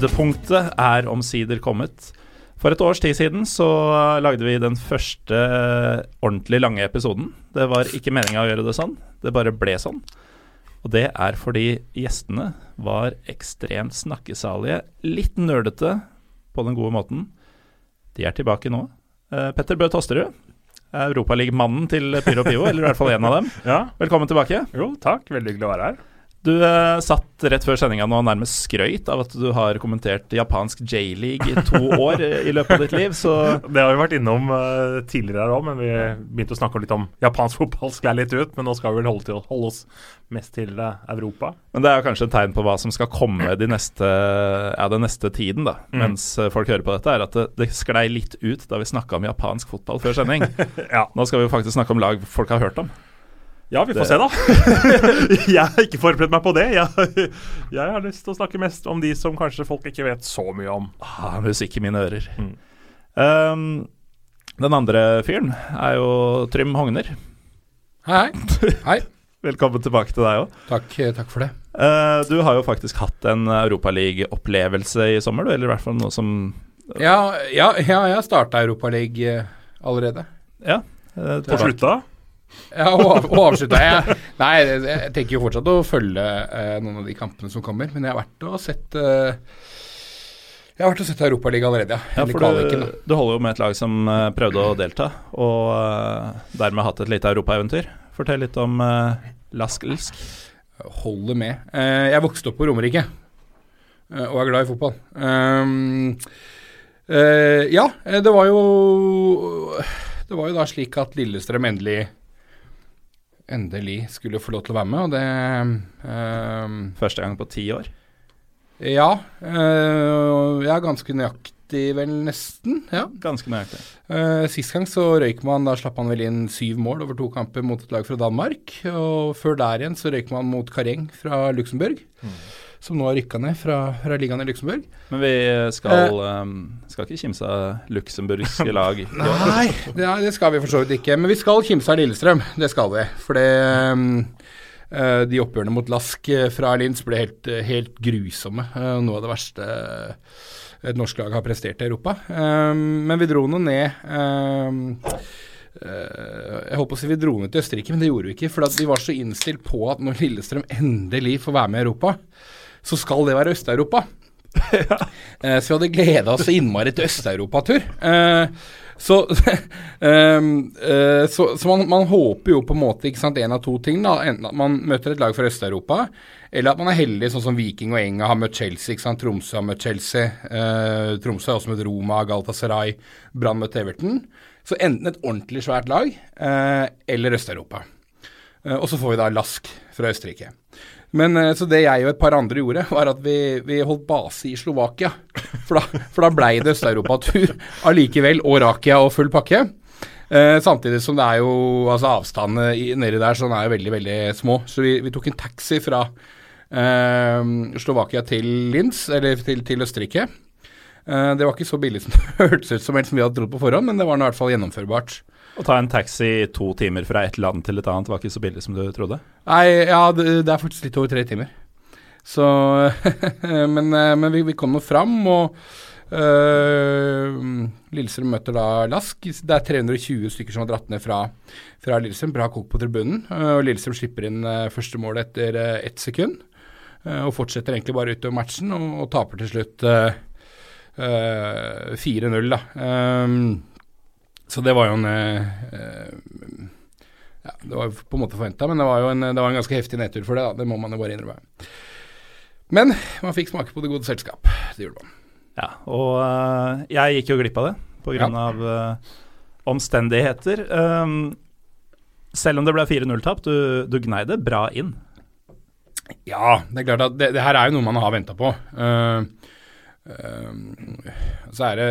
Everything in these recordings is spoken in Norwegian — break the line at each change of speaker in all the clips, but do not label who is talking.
Høydepunktet er omsider kommet. For et års tid siden så lagde vi den første ordentlig lange episoden. Det var ikke meninga å gjøre det sånn, det bare ble sånn. Og det er fordi gjestene var ekstremt snakkesalige, litt nerdete på den gode måten. De er tilbake nå. Eh, Petter Bø Tosterud, Europaliga-mannen til Pyro Pivo, eller i hvert fall en av dem.
Ja,
Velkommen tilbake.
jo, takk. Veldig hyggelig å være her.
Du eh, satt rett før sendinga nå nærmest skrøyt av at du har kommentert japansk J-league i to år i løpet av ditt liv, så
Det har vi vært innom eh, tidligere her òg, men vi begynte å snakke litt om japansk fotball. Sklei litt ut, men nå skal vi vel holde, til, holde oss mest til eh, Europa.
Men det er kanskje et tegn på hva som skal komme de neste, ja, den neste tiden, da,
Mm.
mens eh, folk hører på dette, er at det, det sklei litt ut da vi snakka om japansk fotball før sending.
Ja.
Nå skal vi jo faktisk snakke om lag folk har hørt om.
Ja, vi får
Det-
se, da. jeg har ikke forberedt meg på det. Jeg, jeg har lyst til å snakke mest om de som kanskje folk ikke vet så mye om.
Ah, musikk i mine ører.
Mm.
Um, den andre fyren er jo Trym Hogner.
Hei, hei. hei.
Velkommen tilbake til deg òg.
Takk, takk for det.
Uh, du har jo faktisk hatt en Europaliga-opplevelse i sommer, du, eller i hvert fall noe som
Ja, ja, ja jeg starta Europaliga allerede.
Ja. uh,
På slutta.
Ja, og, og avslutta jeg. Nei, jeg, tenker jo fortsatt å følge eh, noen av de kampene som kommer, men jeg har vært og sett eh, Jeg har vært og sett Europaligaen allerede, ja.
Ja, for du, du holder jo med et lag som uh, prøvde å delta, og uh, dermed hatt et lite europaeventyr. Fortell litt om uh, Lask Ilsk.
Holder med. Uh, jeg vokste opp på Romerike eh, og er glad i fotball. Um, eh, ja, eh, det var jo Det var jo da slik at Lillestrøm endelig Endelig skulle få lov til å være med, og det ehm,
Første gang på ti år.
Ja. Jeg ja, ganske nøyaktig, vel, nesten. Ja.
Ganske nøyaktig.
Uh, Sist gang så røyk man, da slapp man vel inn syv mål over to kamper mot et lag fra Danmark. Og før der igjen så røyk man mot Kareng fra Luxembourg, som nå har rykka ned fra, fra ligaen i Luxembourg.
Men vi skal, eh, skal ikke kimse av luxemburgske lag.
Nei, det, det skal vi for så vidt ikke. Men vi skal kimse av Lillestrøm, det skal vi. For det um, de oppgjørene mot Lask eh, fra Linz ble helt, eh, helt grusomme. noe av det verste et norsk lag har prestert i Europa. Um, men vi dro nå ned um, Jeg på å si vi dro ned til Østerrike, men det gjorde vi ikke. For vi var så innstilt på at når Lillestrøm endelig får være med i Europa, så skal det være Øst-Europa. ja. så vi hadde gleda oss så innmari til Øst-Europa-tur. Eh, så ehm, eh, så, så man, man håper jo på en måte ikke sant, en av to ting. da, Enten at man møter et lag fra Øst-Europa, eller at man er heldig, sånn som Viking og Enga har møtt Chelsea. ikke sant, Tromsø har møtt Chelsea. Eh, Tromsø har også møtt Roma, Galatasaray, Brann møtt Everton. Så enten et ordentlig svært lag eh, eller Øst-Europa. Eh, og så får vi da Lask fra Østerrike. Men eh, Så det jeg og et par andre gjorde, var at vi, vi holdt base i Slovakia. For da, for da blei det Øst-Europa-tur allikevel, og Rakia og full pakke. Eh, samtidig som det er jo altså avstandene nedi der sånn er jo veldig, veldig små. Så vi, vi tok en taxi fra eh, Slovakia til Linz, eller til, til Østerrike. Eh, det var ikke så billig som det hørtes ut som helst som vi hadde trodd på forhånd, men det var nå i hvert fall gjennomførbart.
Å ta en taxi to timer fra et land til et annet var ikke så billig som du trodde?
Nei, ja, det, det er faktisk litt over tre timer. Så Men, eh, men vi, vi kom nå fram, og øh, Lillestrøm møter da Lask. Det er 320 stykker som har dratt ned fra, fra Lillestrøm. Bra kok på tribunen. øh, og Lillestrøm slipper inn første målet etter ett sekund. og fortsetter egentlig bare utover matchen, og, og taper til slutt øh, 4-0, da. Um, så det var jo en øh, øh, ja, Det var på en måte forventa, men det var jo en, det var en ganske heftig nedtur for det. da, Det må man jo bare innrømme. Men man fikk smake på det gode selskap. Det gjorde man.
Ja, og uh, jeg gikk jo glipp av det pga.
Ja.
av eh, omstendigheter. Um, selv om det ble 4-0-tap, du, du gnei det bra inn.
Ja, det er klart at det, det her er jo noe man har venta på. Uh, uh, så er det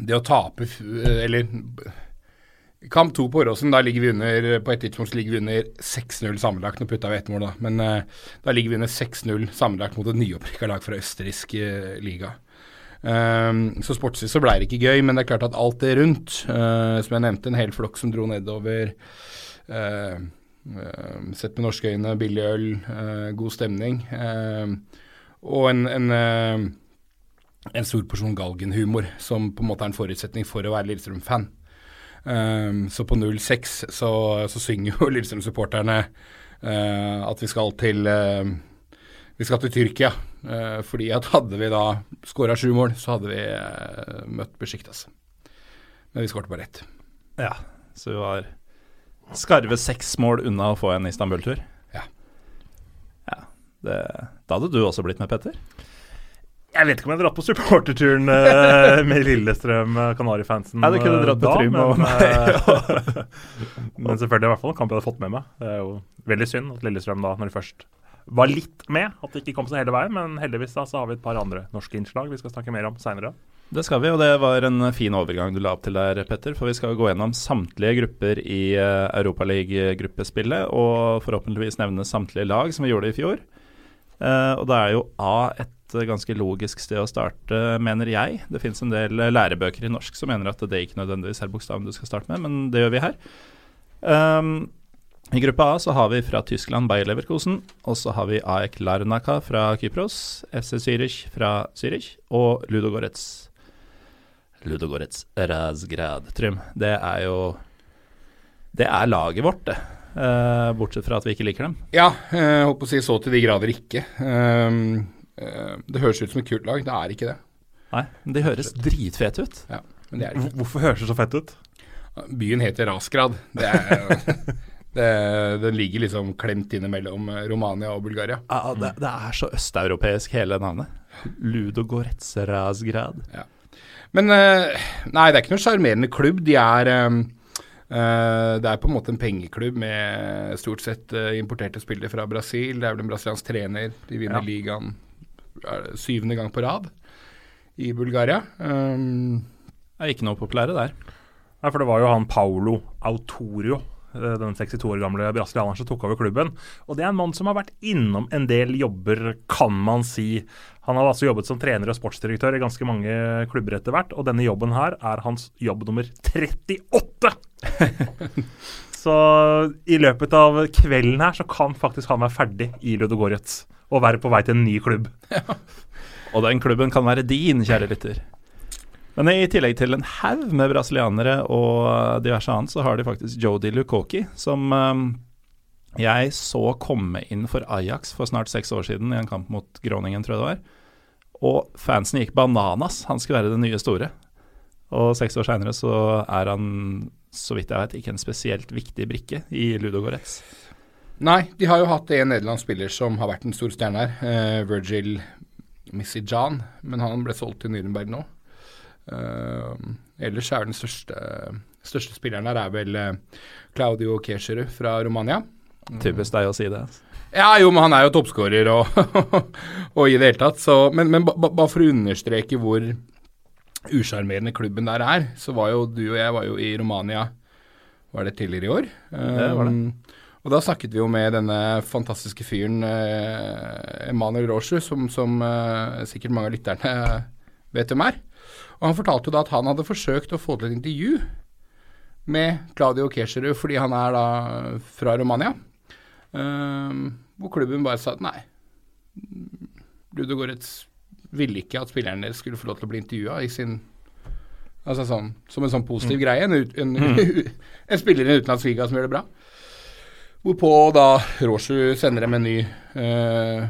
det å tape Eller kamp to på Åråsen, da ligger vi under På et tidspunkt ligger vi under 6-0 sammenlagt. Nå putta vi ett mål, da. Men uh, da ligger vi under 6-0 sammenlagt mot et nyopprykka lag fra østerriksk uh, liga. Um, så sportslig så ble det ikke gøy, men det er klart at alt det rundt, uh, som jeg nevnte, en hel flokk som dro nedover Sett med norske øyne, billig øl, god stemning. Og en, en, en stor porsjon galgenhumor, som på en måte er en forutsetning for å være Lillestrøm-fan. Um, så på 06 så, så synger jo Lillestrøm-supporterne uh, at vi skal til uh, vi skal til Tyrkia. Uh, fordi at hadde vi da skåra sju mål, så hadde vi møtt Besjiktas. Men vi skårte bare ett.
Ja, så vi var skarve seks mål unna å få en Istanbul-tur.
Ja.
ja det, da hadde du også blitt med, Petter?
Jeg vet ikke om jeg dratt på supporterturen uh, med Lillestrøm uh, Kanarifansen.
Nei, du kunne dratt på Trym og
meg. men selvfølgelig i hvert fall en kamp jeg hadde fått med meg. Det er jo veldig synd at Lillestrøm da, når de først var litt med, at de ikke kom seg hele veien. Men heldigvis da, så har vi et par andre norske innslag vi skal snakke mer om seinere.
Det skal vi, og det var en fin overgang du la opp til der, Petter. For vi skal gå gjennom samtlige grupper i Europaliga-gruppespillet, og forhåpentligvis nevne samtlige lag, som vi gjorde i fjor. Uh, og det er jo A et ganske logisk sted å starte, mener jeg. Det finnes en del lærebøker i norsk som mener at det ikke nødvendigvis er bokstaven du skal starte med, men det gjør vi her. Um, I gruppa A så har vi fra Tyskland Bayer Leverkosen, og så har vi AEK Larnaka fra Kypros, FC Zürich fra Zürich og Ludogorets Ludogorets Razgrad. Trym, det er jo Det er laget vårt, det. Uh, bortsett fra at vi ikke liker dem.
Ja, jeg holdt på å si så til de grader ikke. Uh, det høres ut som et kult lag, det er ikke det.
Nei, men de høres dritfete ut.
Ja, men det er ikke.
Hvorfor høres det så fett ut?
Byen heter Rasgrad. Det er, det, den ligger liksom klemt innimellom Romania og Bulgaria.
Ja, det, det er så østeuropeisk hele navnet. Ludogorets Rasgrad.
Ja. Men eh, nei, det er ikke noen sjarmerende klubb. De er Uh, det er på en måte en pengeklubb med stort sett uh, importerte spillere fra Brasil. Det er vel en brasiliansk trener. De vinner ja. ligaen syvende gang på rad i Bulgaria. Um,
er ikke noe populære der.
Nei, for det var jo han Paulo Autorio Eh, den 62 år gamle brasilianeren som tok over klubben. Og Det er en mann som har vært innom en del jobber, kan man si. Han har altså jobbet som trener og sportsdirektør i ganske mange klubber etter hvert, og denne jobben her er hans jobb nummer 38! så i løpet av kvelden her så kan faktisk han være ferdig i Ludogorets og være på vei til en ny klubb. Ja.
Og den klubben kan være din, kjære lytter. Men i tillegg til en haug med brasilianere og diverse annet, så har de faktisk Jodi Lukoki, som um, jeg så komme inn for Ajax for snart seks år siden i en kamp mot Groningen, tror jeg det var. Og fansen gikk bananas. Han skulle være det nye store. Og seks år seinere så er han, så vidt jeg vet, ikke en spesielt viktig brikke i Ludogorets.
Nei, de har jo hatt en nederlandsk spiller som har vært en stor stjerne her, uh, Virgil Missijan, men han ble solgt til Nürnberg nå. Uh, ellers er den største, største spilleren her er vel uh, Claudio Kescherud fra Romania.
Typisk deg å si det.
Ja, jo, men han er jo toppskårer og, og, i det hele tatt. Så, men, men bare for å understreke hvor usjarmerende klubben der er, så var jo du og jeg var jo i Romania var det tidligere i år.
det var det. Um,
og da snakket vi jo med denne fantastiske fyren eh, Emanuel Roshu, som, som eh, sikkert mange av lytterne vet hvem er. Og Han fortalte jo da at han hadde forsøkt å få til et intervju med Claudio Kescherud, fordi han er da fra Romania. Eh, hvor klubben bare sa at nei, Ludogorets ville ikke at spillerne deres skulle få lov til å bli intervjua i sin Altså sånn, som en sånn positiv mm. greie. En, en, en, en, spiller i en utenlandsliga som gjør det bra. Hvorpå da Råsju sender dem en ny uh,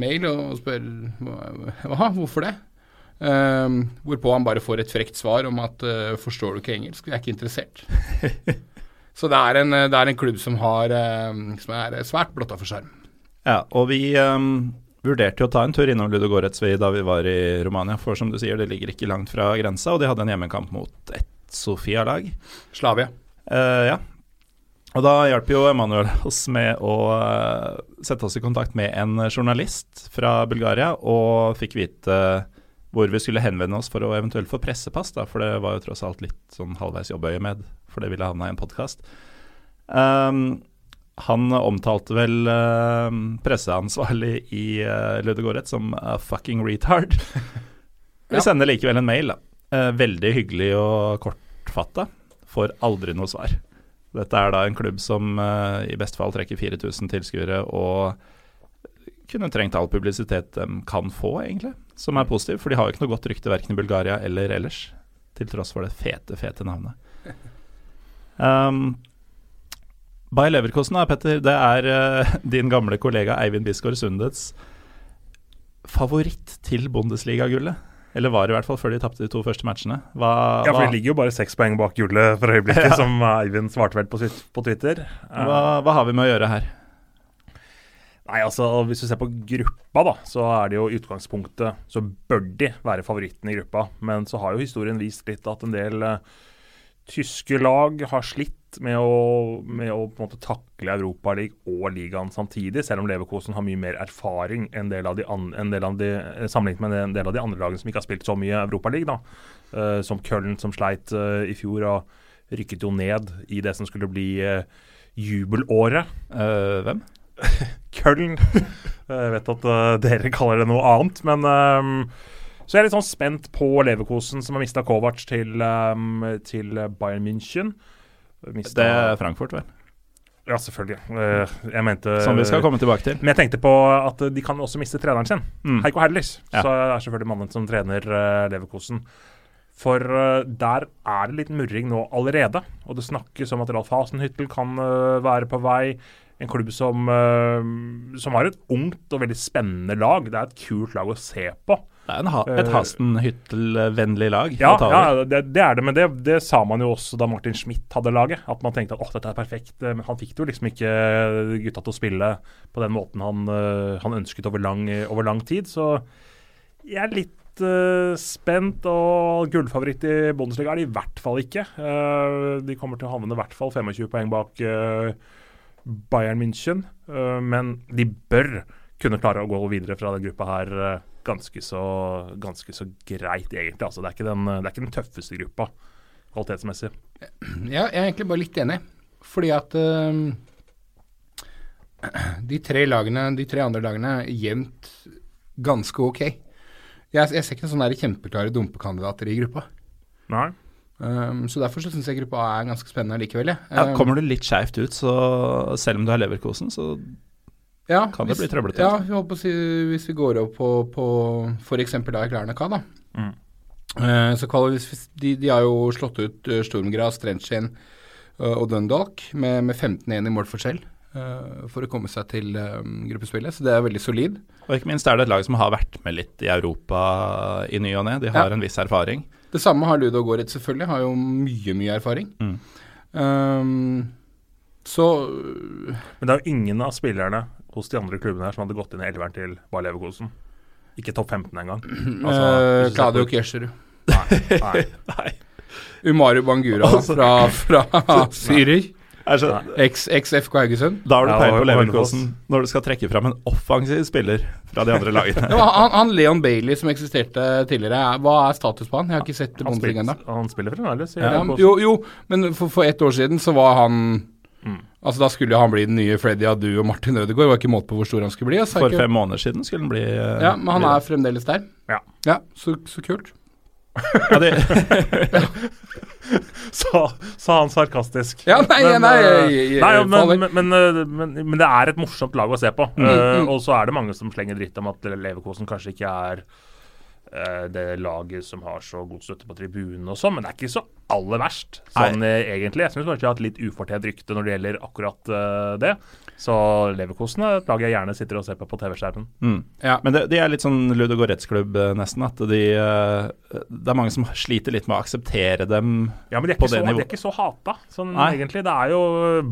mail og spør hva, hvorfor det? Um, hvorpå han bare får et frekt svar om at uh, 'forstår du ikke engelsk', vi er ikke interessert. Så det er, en, det er en, klubb som, har, som er svært blotta for sjarm.
Ja, og vi um, vurderte jo å ta en tur innom Ludogoretsvi da vi var i Romania. For som du sier, det ligger ikke langt fra grensa, og de hadde en hjemmekamp mot et Sofia-lag.
Slavia.
Uh, ja. Og da hjalp jo Emanuel oss med å uh, sette oss i kontakt med en journalist fra Bulgaria, og fikk vite uh, hvor vi skulle henvende oss for å eventuelt få pressepass, da, for det var jo tross alt litt sånn halvveis jobbøye med, for det ville havna i en podkast. Um, ehm, han omtalte vel uh, presseansvarlig i uh, Ludegårdet som a fucking retard. vi sender likevel en mail, da. Uh, veldig hyggelig og kortfatta. Får aldri noe svar. Dette er da en klubb som uh, i beste fall trekker 4000 tilskuere og kunne trengt all publisitet de kan få, egentlig. Som er positiv, for de har jo ikke noe godt rykte verken i Bulgaria eller ellers. Til tross for det fete, fete navnet. Um, Bayer Leverkosten, da, Petter, det er uh, din gamle kollega Eivind Bisgaard Sundets favoritt til Bundesliga-gullet. Eller var det i hvert fall før de tapte de to første matchene. Hva,
Ja, for
hva,
de ligger jo bare seks poeng bak gullet for øyeblikket, som Eivind svarte vel på, på Twitter.
hva, hva har vi med å gjøre her?
Nei, altså Hvis du ser på gruppa, da, så er det jo i utgangspunktet Så bør de være favoritten i gruppa. Men så har jo historien vist litt at en del uh, tyske lag har slitt med å, med å på en måte takle Europaligaen og ligaen samtidig, selv om Leverkosen har mye mer erfaring enn del av de an, en del av de, eh, sammenlignet med en del av de andre lagene som ikke har spilt så mye Europaliga. Uh, som Köln, som sleit uh, i fjor og rykket jo ned i det som skulle bli uh, jubelåret.
Uh, hvem?
Köln. Jeg vet at eh, dere kaller det noe annet, men um, Så jeg er litt sånn spent på Leverkosen, som har mista Kovac til, um, til Bayern München. Mistet-
Det er Frankfurt, vel.
Ja, selvfølgelig. Eh, jeg mente
Som vi skal komme tilbake til.
Men jeg tenkte på at de kan også miste treneren sin.
Mm.
Heiko Herlis.
Ja.
Så er selvfølgelig mannen som trener eh, Leverkosen. For eh, der er det litt murring nå allerede. Og det snakkes om at Ralf Hasenhyttel kan være på vei. En klubb som, som har et ungt og veldig spennende lag. Det er et kult lag å se på.
Det er ha et Hasten-Hyttel-vennlig lag.
Ja, ja det, det er det, men det, det sa man jo også da Martin Schmidt hadde laget. At man tenkte at åh, dette er perfekt. Eh, Men han fikk jo liksom ikke gutta til å spille på den måten han, eh, han ønsket over lang, over lang tid. Så jeg er litt uh, spent, og gullfavoritt i Bundesliga er de i hvert fall ikke. Uh, de kommer til å havne i hvert fall 25 poeng bak uh, Bayern München, eh, men de bør kunne klare å gå videre fra den gruppa her eh, ganske så, ganske så greit, egentlig. Altså, det, er ikke den, det er ikke den tøffeste gruppa kvalitetsmessig.
Ja, jeg er egentlig bare litt enig. Fordi at uh, de tre lagene, de tre andre lagene er jevnt ganske ok. Jeg, jeg ser ikke sånne kjempeklare dumpekandidater i gruppa.
Nei.
Um, så derfor så syns jeg gruppa A er ganske spennende likevel. jeg.
Ja, kommer du litt skeivt ut, så selv om du har leverkosen, så
ja,
kan det bli trøblete.
Ja, vi holdt på å si, hvis vi går opp på, på f.eks. da i Klærneka, da.
Mm.
Uh, så hvis- hvis- de, de har jo slått ut uh, Stormgras, Strentskien uh, og Dundalk med, med 15-1 i målforskjell uh, for å komme seg til gruppespillet, så det er veldig solid.
Og ikke minst er det et lag som har vært med litt i Europa i ny og ne. De har
Ja.
en viss erfaring.
Det samme har Ludo Goretz selvfølgelig, har jo mye, mye erfaring.
Mm.
Um, så
Men det er jo ingen av spillerne hos de andre klubbene her som hadde gått inn i elveren til Bayer Leverkosen. Ikke topp 15 engang. Altså,
uh,
på-
Kjescherud.
Nei, nei.
Nei.
Umaru Bangura
Altså-
fra, fra Syrer.
Er
Eks-FK Haugesund.
da har du
peiling
peil på Leverkosen når du skal trekke fram en offensiv spiller fra de andre lagene.
Ja, han, han Leon Bailey som eksisterte tidligere, er- hva er status på han? Jeg har ikke sett Bundesliga ennå.
han spiller fremdeles. i
Ja,
Leverkosen.
jo, jo, men for, for ett år siden så var han
Mm.
Altså Da skulle han bli den nye Freddy Adu og Martin Ødegaard. Var ikke måte på hvor stor han skulle bli.
For
ikke,
fem måneder siden skulle han bli uh,
ja, Men han
bli-
er fremdeles der.
Ja.
Ja, Så, så kult.
ja, det...
Sa, sa han sarkastisk.
Ja, nei,
Men,
nei,
eh,
jeg- jeg-
nei men, men, men, eh, men, men det er et morsomt lag å se på.
Mm, mm.
Uh, og så er det mange som slenger dritt om at Leverkosen kanskje ikke er det laget som har så god støtte på tribunen og sånn, men det er ikke så aller verst, sånn Nei. egentlig. Jeg syns kanskje jeg har hatt litt ufortjent rykte når det gjelder akkurat uh, det. Så Leverkosen er et lag jeg gjerne sitter og ser på på TV-skjermen.
mm.
Ja.
Men det, de er litt sånn Ludo Goretz-klubb, eh, nesten. At de uh, Det er mange som sliter litt med å akseptere dem.
Ja, men de er
På det
så, de er ikke så hata, sånn
Nei.
egentlig. Det er jo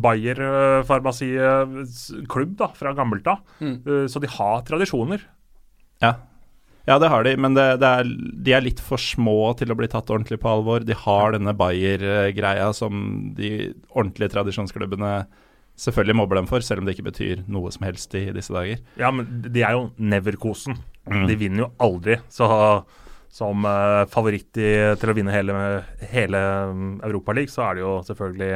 Bayer-farmasiklubb Farmasi-klubb da, fra gammelt av,
Mm.
uh, så de har tradisjoner.
Ja. Ja, det har de, men det, det er, de er litt for små til å bli tatt ordentlig på alvor. De har denne Bayer-greia som de ordentlige tradisjonsklubbene selvfølgelig mobber dem for, selv om det ikke betyr noe som helst i disse dager.
Ja, men de er jo Neverkosen.
Mm.
De vinner jo aldri. Så som uh, favoritt i, til å vinne hele, hele um, Europaligaen, så er det jo selvfølgelig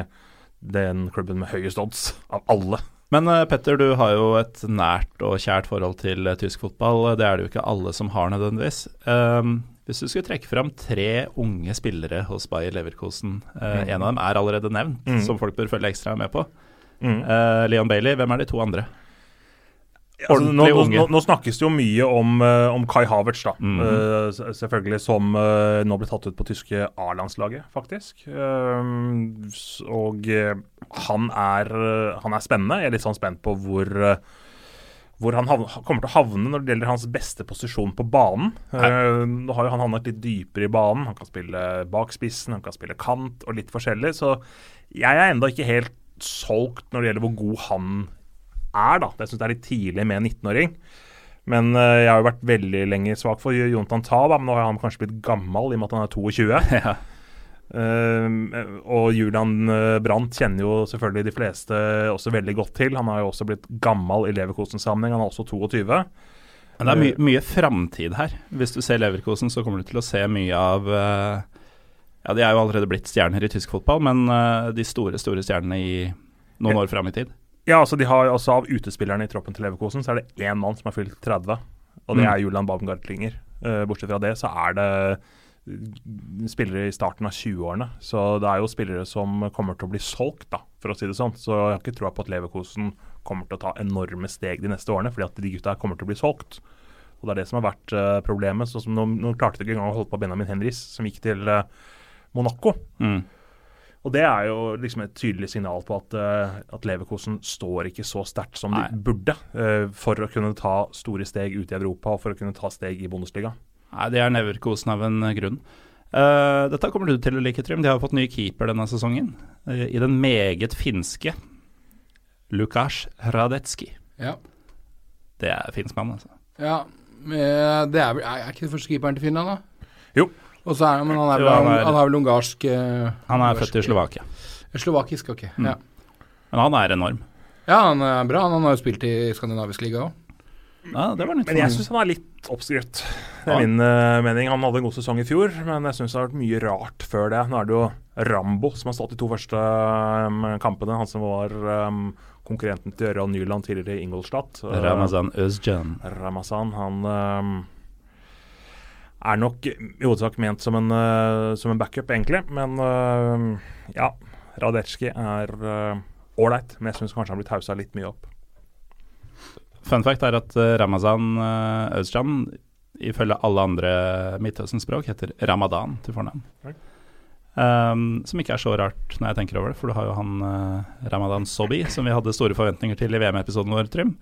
den klubben med høyest odds av alle.
Men eh, Petter, du har jo et nært og kjært forhold til eh, tysk fotball. Det er det jo ikke alle som har nødvendigvis. Um, hvis du skulle trekke fram tre unge spillere hos Bayer Leverkosen, uh,
Mm.
en av dem er allerede nevnt,
Mm.
som folk bør følge ekstra med på.
Mm.
Uh, Leon Bailey, hvem er de to andre?
Altså, nå, nå, nå, snakkes det jo mye om, eh, om Kai Havertz, da. Mm s- selvfølgelig som uh, nå ble tatt ut på tyske A-landslaget, faktisk. Uh, og han er, han er spennende. Jeg er litt sånn spent på hvor hvor han havn, kommer til å havne når det gjelder hans beste posisjon på banen. Uh, nå har jo han havnet litt dypere i banen. Han kan spille bak spissen, han kan spille kant og litt forskjellig. Så jeg er ennå ikke helt solgt når det gjelder hvor god han er, da. Jeg syns det er litt tidlig med en 19-åring. Men eh, jeg har jo vært veldig lenge svak for Jontan Ta, da, men nå har han kanskje blitt gammel i og med at han er 22.
Ja.
Uh, og Julian eh, Brandt kjenner jo selvfølgelig de fleste også veldig godt til. Han har jo også blitt gammel i Leverkosen-sammenheng, han er også 22.
Men det er my mye framtid her. Hvis du ser Leverkosen, så kommer du til å se mye av uh, Ja, de er jo allerede blitt stjerner i tysk fotball, men uh, de store, store stjernene i noen år fram i tid.
Ja, altså de har også Av utespillerne i troppen til Leverkosen så er det én mann som har fylt 30, og det
Mm.
er Julian Baumgartlinger. Uh, bortsett fra det så er det eh, spillere i starten av 20-årene. Så det er jo spillere som kommer til å bli solgt, da, for å si det sånn. Så jeg har ikke troa på at Leverkosen kommer til å ta enorme steg de neste årene, fordi at de gutta her kommer til å bli solgt. Og Det er det som har vært uh, problemet. sånn som Nå, nå klarte de ikke engang å holde på Benjamin Henris, som gikk til uh, Monaco.
Mm.
Og det er jo liksom et tydelig signal på at, eh, at Leverkosen står ikke så sterkt som
Nei.
de burde uh, for å kunne ta store steg ut i Europa og for å kunne ta steg i Bundesliga.
Nei, det er Leverkosen av en grunn. Uh, dette kommer du til å like, Trym. De har fått ny keeper denne sesongen. Uh, I den meget finske Lukas Radetski.
Ja.
Det er finsk mann, altså.
ja. men Det er, er er ikke det første keeperen til Finland, da?
Jo.
Og så er, men han er
Jo, han er-
han er vel ungarsk uh,
Han er
ungarsk-
født i Slovakia.
Slovakisk, ok.
Mm.
Ja.
Men han er enorm.
ja, han er bra. Han har jo spilt i skandinavisk liga òg.
Ja, det var nytt
Men jeg
meg.
syns han er litt oppskrytt. Det
Ja.
er min uh, mening. Han hadde en god sesong i fjor, men jeg syns det har vært mye rart før det. Nå er det jo Rambo som har stått de to første um, kampene. Han som var um, konkurrenten til Ørjan Nyland tidligere i Ingolstadt. Eh,
Ramazan Özcan.
Ramazan, han ehm, er nok i hovedsak ment som en, uh, som en backup, egentlig. Men uh, ja, Radetsjki er ålreit, uh, men jeg syns kanskje han blir haussa litt mye opp.
Fun fact er at eh, Ramazan uh, Özcan ifølge alle andre Midtøsten-språk heter Ramadan til fornavn. Um, som ikke er så rart når jeg tenker over det, for du har jo han eh, Ramadan Sobi, som vi hadde store forventninger til i VM-episoden vår, Trym.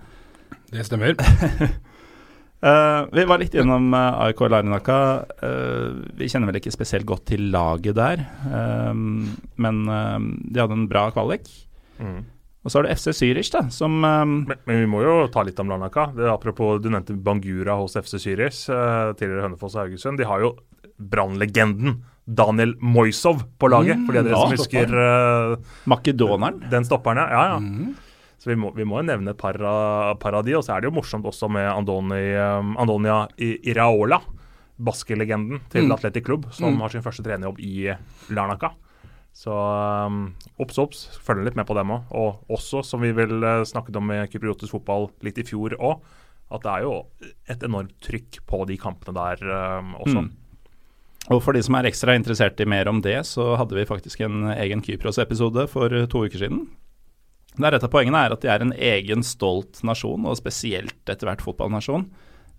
Det stemmer.
Eh, vi var litt innom uh, AIK Larinaka. Uh, vi kjenner vel ikke spesielt godt til laget der, um, men eh, de hadde en bra kvalik. Og så har du FC Zürich, da, som um,
Men, men vi må jo ta litt om Larnaka. Det, apropos, du nevnte Bangura hos FC Zürich, eh, tidligere Hønefoss og Haugesund. De har jo brannlegenden Daniel Moisov på laget,
Mm,
for de av dere som husker eh,
makedoneren.
den stopperen, ja. ja, ja. Så vi må, vi må jo nevne et par, av- de, og så er det jo morsomt også med Andoni, um, Andonia Iraola, baskelegenden til
Mm.
Atletic Klubb, som
Mm.
har sin første trenerjobb i Larnaca. Så um, obs, obs, følg litt med på dem òg. Og også, som vi vel uh, snakket om med kypriotisk fotball litt i fjor òg, at det er jo et enormt trykk på de kampene der um, også.
Mm. Og for de som er ekstra interessert i mer om det, så hadde vi faktisk en egen Kypros-episode for eh, to uker siden. Der et av poengene er at de er en egen stolt nasjon, og spesielt etter hvert fotballnasjon.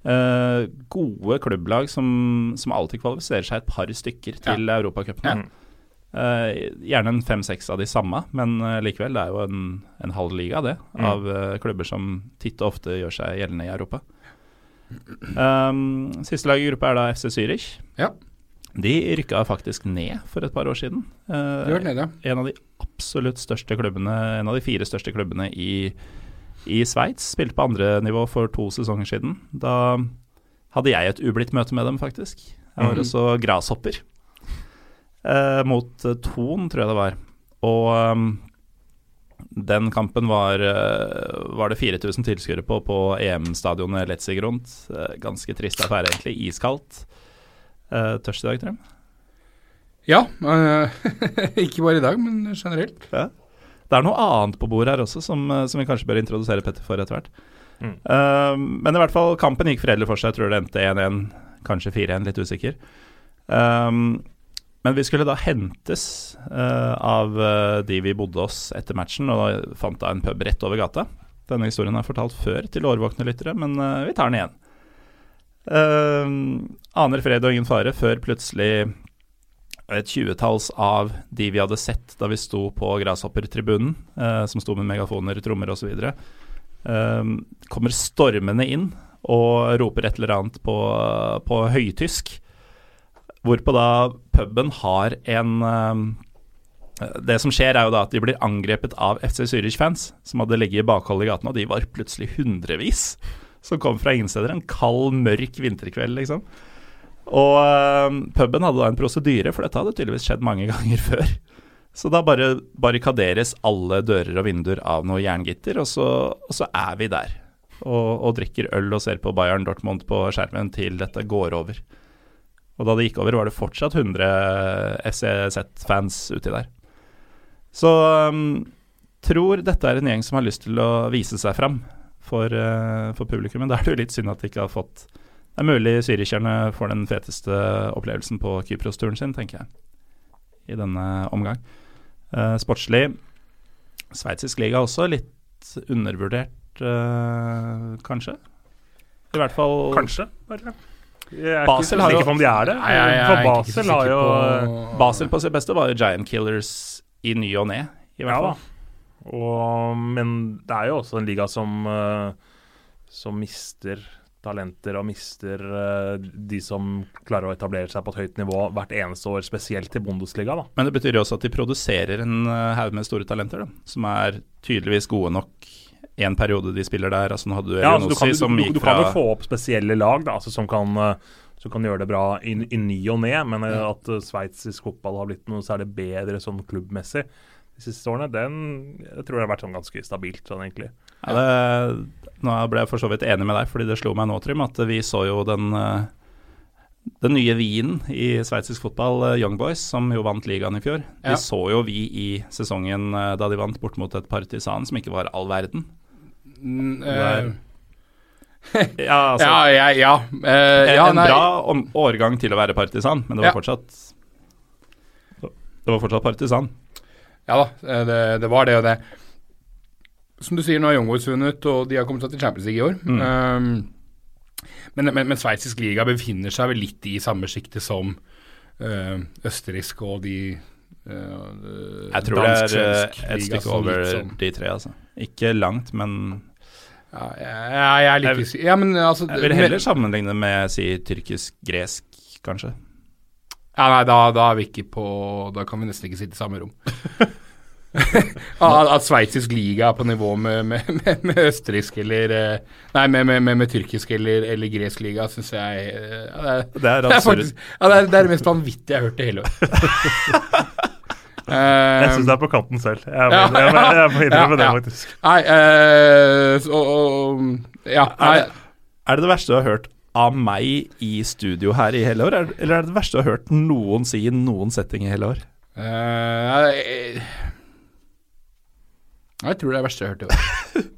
Eh, gode klubblag som, som alltid kvalifiserer seg et par stykker til Europacupene.
Ja.
Eh, gjerne en fem-seks av de samme, men eh, likevel, det er jo en, en halv liga det,
Mm.
av eh, klubber som titt og ofte gjør seg gjeldende i Europa. Um, siste lag i gruppa er da FC Zürich.
Ja.
De rykka faktisk ned for et par år siden.
De ned,
Eh, en av de absolutt største klubbene, en av de fire største klubbene i, i Sveits. Spilte på andre nivå for to sesonger siden. Da hadde jeg et ublidt møte med dem, faktisk. Jeg var
Mhm.
også grashopper. Eh, mot eh, Thon, tror jeg det var. Og um, den kampen var, eh, var det 4000 tilskuere på på EM-stadionet Letzigrund. Eh, ganske trist affære, egentlig. Iskaldt. Uh, tørst i dag, tror.
Ja. Uh, ikke bare i dag, men generelt.
Det er noe annet på bordet her også som, eh, som vi kanskje bør introdusere Petter for etter hvert.
Mm.
Uh, men i hvert fall, kampen gikk fredelig for seg. Jeg tror det endte 1-1, kanskje 4-1, litt usikker. Um, men vi skulle da hentes uh, av de vi bodde hos etter matchen, og fant da en pub rett over gata. Denne historien er fortalt før til årvåkne lyttere, men vi tar den igjen. Eh, aner fred og ingen fare før plutselig et tjuetalls av de vi hadde sett da vi sto på Grasshopper-tribunen, uh, som sto med megafoner, trommer osv., uh, kommer stormende inn og roper et eller annet på, på høytysk. Hvorpå da puben har en eh, Det som skjer, er jo da at de blir angrepet av FC Zürich-fans, som hadde ligget i bakhold i gaten, og de var plutselig hundrevis som kom fra ingen steder. En kald, mørk vinterkveld, liksom. Og uh, puben hadde da en prosedyre, for dette hadde tydeligvis skjedd mange ganger før. Så da bare barrikaderes alle dører og vinduer av noe jerngitter, og så, og så er vi der. Og, og, drikker øl og ser på Bayern Dortmund på skjermen til dette går over. Og da det gikk over, var det fortsatt 100 SEZ-fans uti der. Så um, tror dette er en gjeng som har lyst til å vise seg fram for, uh, for publikum. Men da er det jo litt synd at de ikke har fått Det er mulig syriskerne får den feteste opplevelsen på Kypros-turen sin, tenker jeg, i denne omgang. Uh, sportslig Sveitsisk liga også, litt undervurdert, uh, kanskje. I hvert fall
Kanskje, bare. Jeg er
Basel
ikke
har jo-
sikker på om de er det.
Nei, nei, er
For Basel har jo
på-
Basel på sitt beste var jo Giant Killers i ny og ne, i hvert
Ja da. Og, men det er jo også en liga som, eh, som mister talenter og mister eh, de som klarer å etablere seg på et høyt nivå hvert eneste år, spesielt til Bundesliga. da.
Men det betyr jo også at de produserer en eh, haug med store talenter, da, som er tydeligvis gode nok i en periode de spiller der. Altså, nå hadde du
Ja, altså, du, kan, du, du,
du
kan jo få opp spesielle lag da, altså, som, kan, som kan gjøre det bra i, i ny og ne, men at sveitsisk fotball har blitt noe særlig bedre sånn klubbmessig de siste årene, den jeg tror det har vært sånn ganske stabilt. sånn egentlig.
ja, det, Nå ble jeg for så vidt enig med deg, fordi det slo meg nå, Trym, at vi så jo den eh, den nye vinen i sveitsisk fotball, eh, Young Boys, som jo vant ligaen i fjor.
Ja.
De så jo vi i sesongen eh, da de vant bort mot et partisan som ikke var all verden.
Mm,
Ja, altså,
ja, ja, ja. Uh, ja
en
nei,
bra om, årgang til å være partisan, men det var
Ja.
fortsatt Det var fortsatt partisan.
Ja da, eh, det, det var det og det. Som du sier, nå har Young Boys vunnet, og de har kommet seg til Champions League i år.
Mm.
Um, men, men, men sveitsisk liga befinner seg vel litt i samme sjiktet som uh, østerriksk og de uh,
Jeg tror det er et stykke over
sånn-
de tre, altså. Ikke langt, men
Ja, jeg, jeg jeg, litt
Jeg-.
Ja, altså
jeg vil heller sammenligne med si tyrkisk-gresk, kanskje.
Ja, nei, da, da er vi ikke på Da kan vi nesten ikke sitte i samme rom. at at sveitsisk liga er på nivå med, med, med, med østerriksk eller eh, Nei, med, med, med, med tyrkisk eller, eller gresk liga, syns jeg eh, ja, det, er,
Det er
det, er faktisk, ja, det, er, det er det mest vanvittige jeg har hørt i hele år.
Jeg syns det er på kanten selv. Jeg,
må,
jeg, jeg, jeg må innrømme det, faktisk.
Nei, uh, så, og, Ja, nei.
Er det, er det det verste du har hørt av meg i studio her i hele år, er- eller er det det verste du har hørt noen si i noen setting i hele år?
Uh, jeg, jeg tror det er det verste jeg har hørt i år.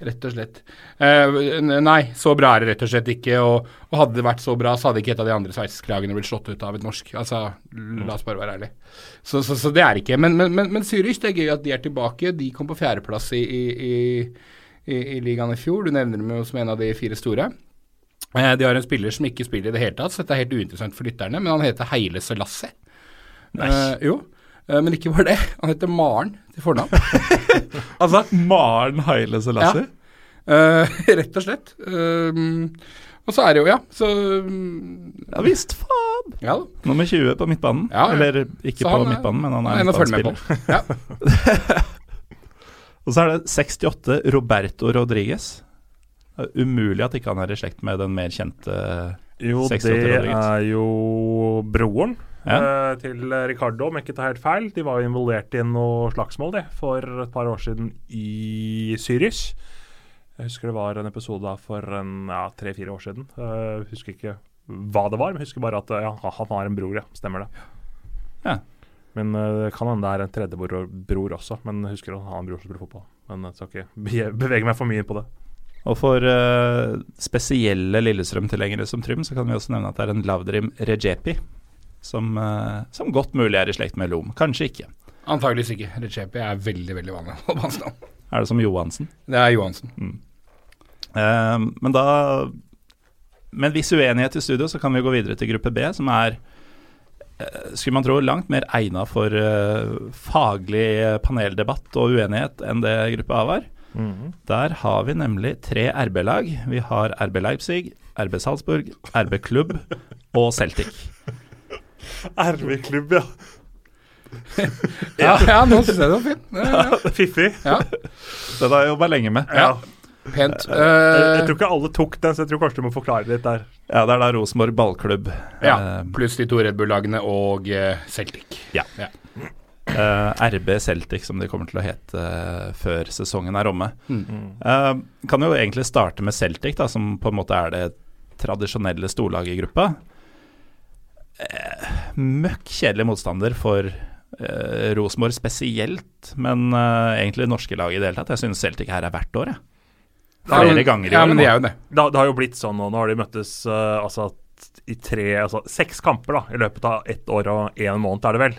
Rett og slett. Uh, nei, så bra er det rett og slett ikke. Og, og hadde det vært så bra, så hadde ikke et av de andre sveitsiske lagene blitt slått ut av et norsk. Altså, la oss bare være ærlige. Så, så, så det er ikke. Men, men, men, men Zürich, det er gøy at de er tilbake. De kom på fjerdeplass i, i, i, i ligaen i fjor. Du nevner dem jo som en av de fire store. Eh, de har en spiller som ikke spiller i det hele tatt, så dette er helt uinteressant for lytterne, men han heter Heile Selassie. Uh, jo, Uh, men ikke bare det. Han heter Maren til fornavn. altså,
Maren Heile Selassie?
eh, rett og slett. Og så er det jo, ja, så um,
Ja visst, faen!
Ja.
Nummer 20 på midtbanen.
Ja, ja.
Eller ikke på
er-
midtbanen, men han er
er
midtbanespiller.
Ja.
Og så er det 68 Roberto Rodriguez. Umulig at ikke han er i slekt med den mer kjente
Jo, det er jo broren
Ja.
eh, til Ricardo, om jeg ikke tar helt feil. De var jo involvert i noe slagsmål de, for et par år siden i Syris. Jeg husker det var en episode for ja, tre-fire år siden. Eh, Jeg husker ikke hva det var, men husker bare at eh, ja, han har en bror, ja. Stemmer det.
Ja.
Men eh, det kan hende det er en tredje bror, bror også. Men husker han har en bror som spiller fotball. Men jeg skal ikke bevege meg for mye på det.
Og for uh, spesielle Lillestrøm-tilhengere som Trym, så kan vi også nevne at det er en Lavdrim Rejepi. Som, uh, som godt mulig er i slekt med Lom. Kanskje ikke.
Antageligvis ikke. Rejepi er veldig, veldig vanlig hans.
Er det som Johansen?
Det er Johansen.
Eh, men da Med en viss uenighet i studio, så kan vi gå videre til gruppe B, som er skulle man tro langt mer egna for faglig paneldebatt og uenighet enn det gruppe A var.
Mhm.
Der har vi nemlig tre RB-lag. Vi har RB Leipzig, RB Salzburg, RB Klubb og Celtic.
RB Klubb, ja.
Ja, ja nå syns jeg det var fint. Ja, ja.
Fiffig.
ja.
Den har jeg jobba lenge med.
Ja. Pent.
Jeg, jeg
Eh,
tror ikke alle tok den, så jeg tror kanskje du må forklare litt der.
Ja, det er da Rosenborg ballklubb.
ja,
Eh,
pluss de to Red Bull-lagene og Celtic.
Eh, RB Celtic, som de kommer til å hete eh, før sesongen er omme.
Mm.
Uh, kan jo egentlig starte med Celtic, da, som på en måte er det tradisjonelle storlaget i gruppa. Uh, møkk kjedelig motstander for uh, Rosenborg spesielt, men egentlig det norske laget i det hele tatt. Jeg synes Celtic her er hvert år, jeg.
Ja,
Flere
men-
ganger i
Ja,
år
men
nå.
de er jo det.
Det, har- det har jo blitt sånn nå. Nå har de møttes altså, i tre Altså seks kamper da, i løpet av ett år og én måned, er det vel.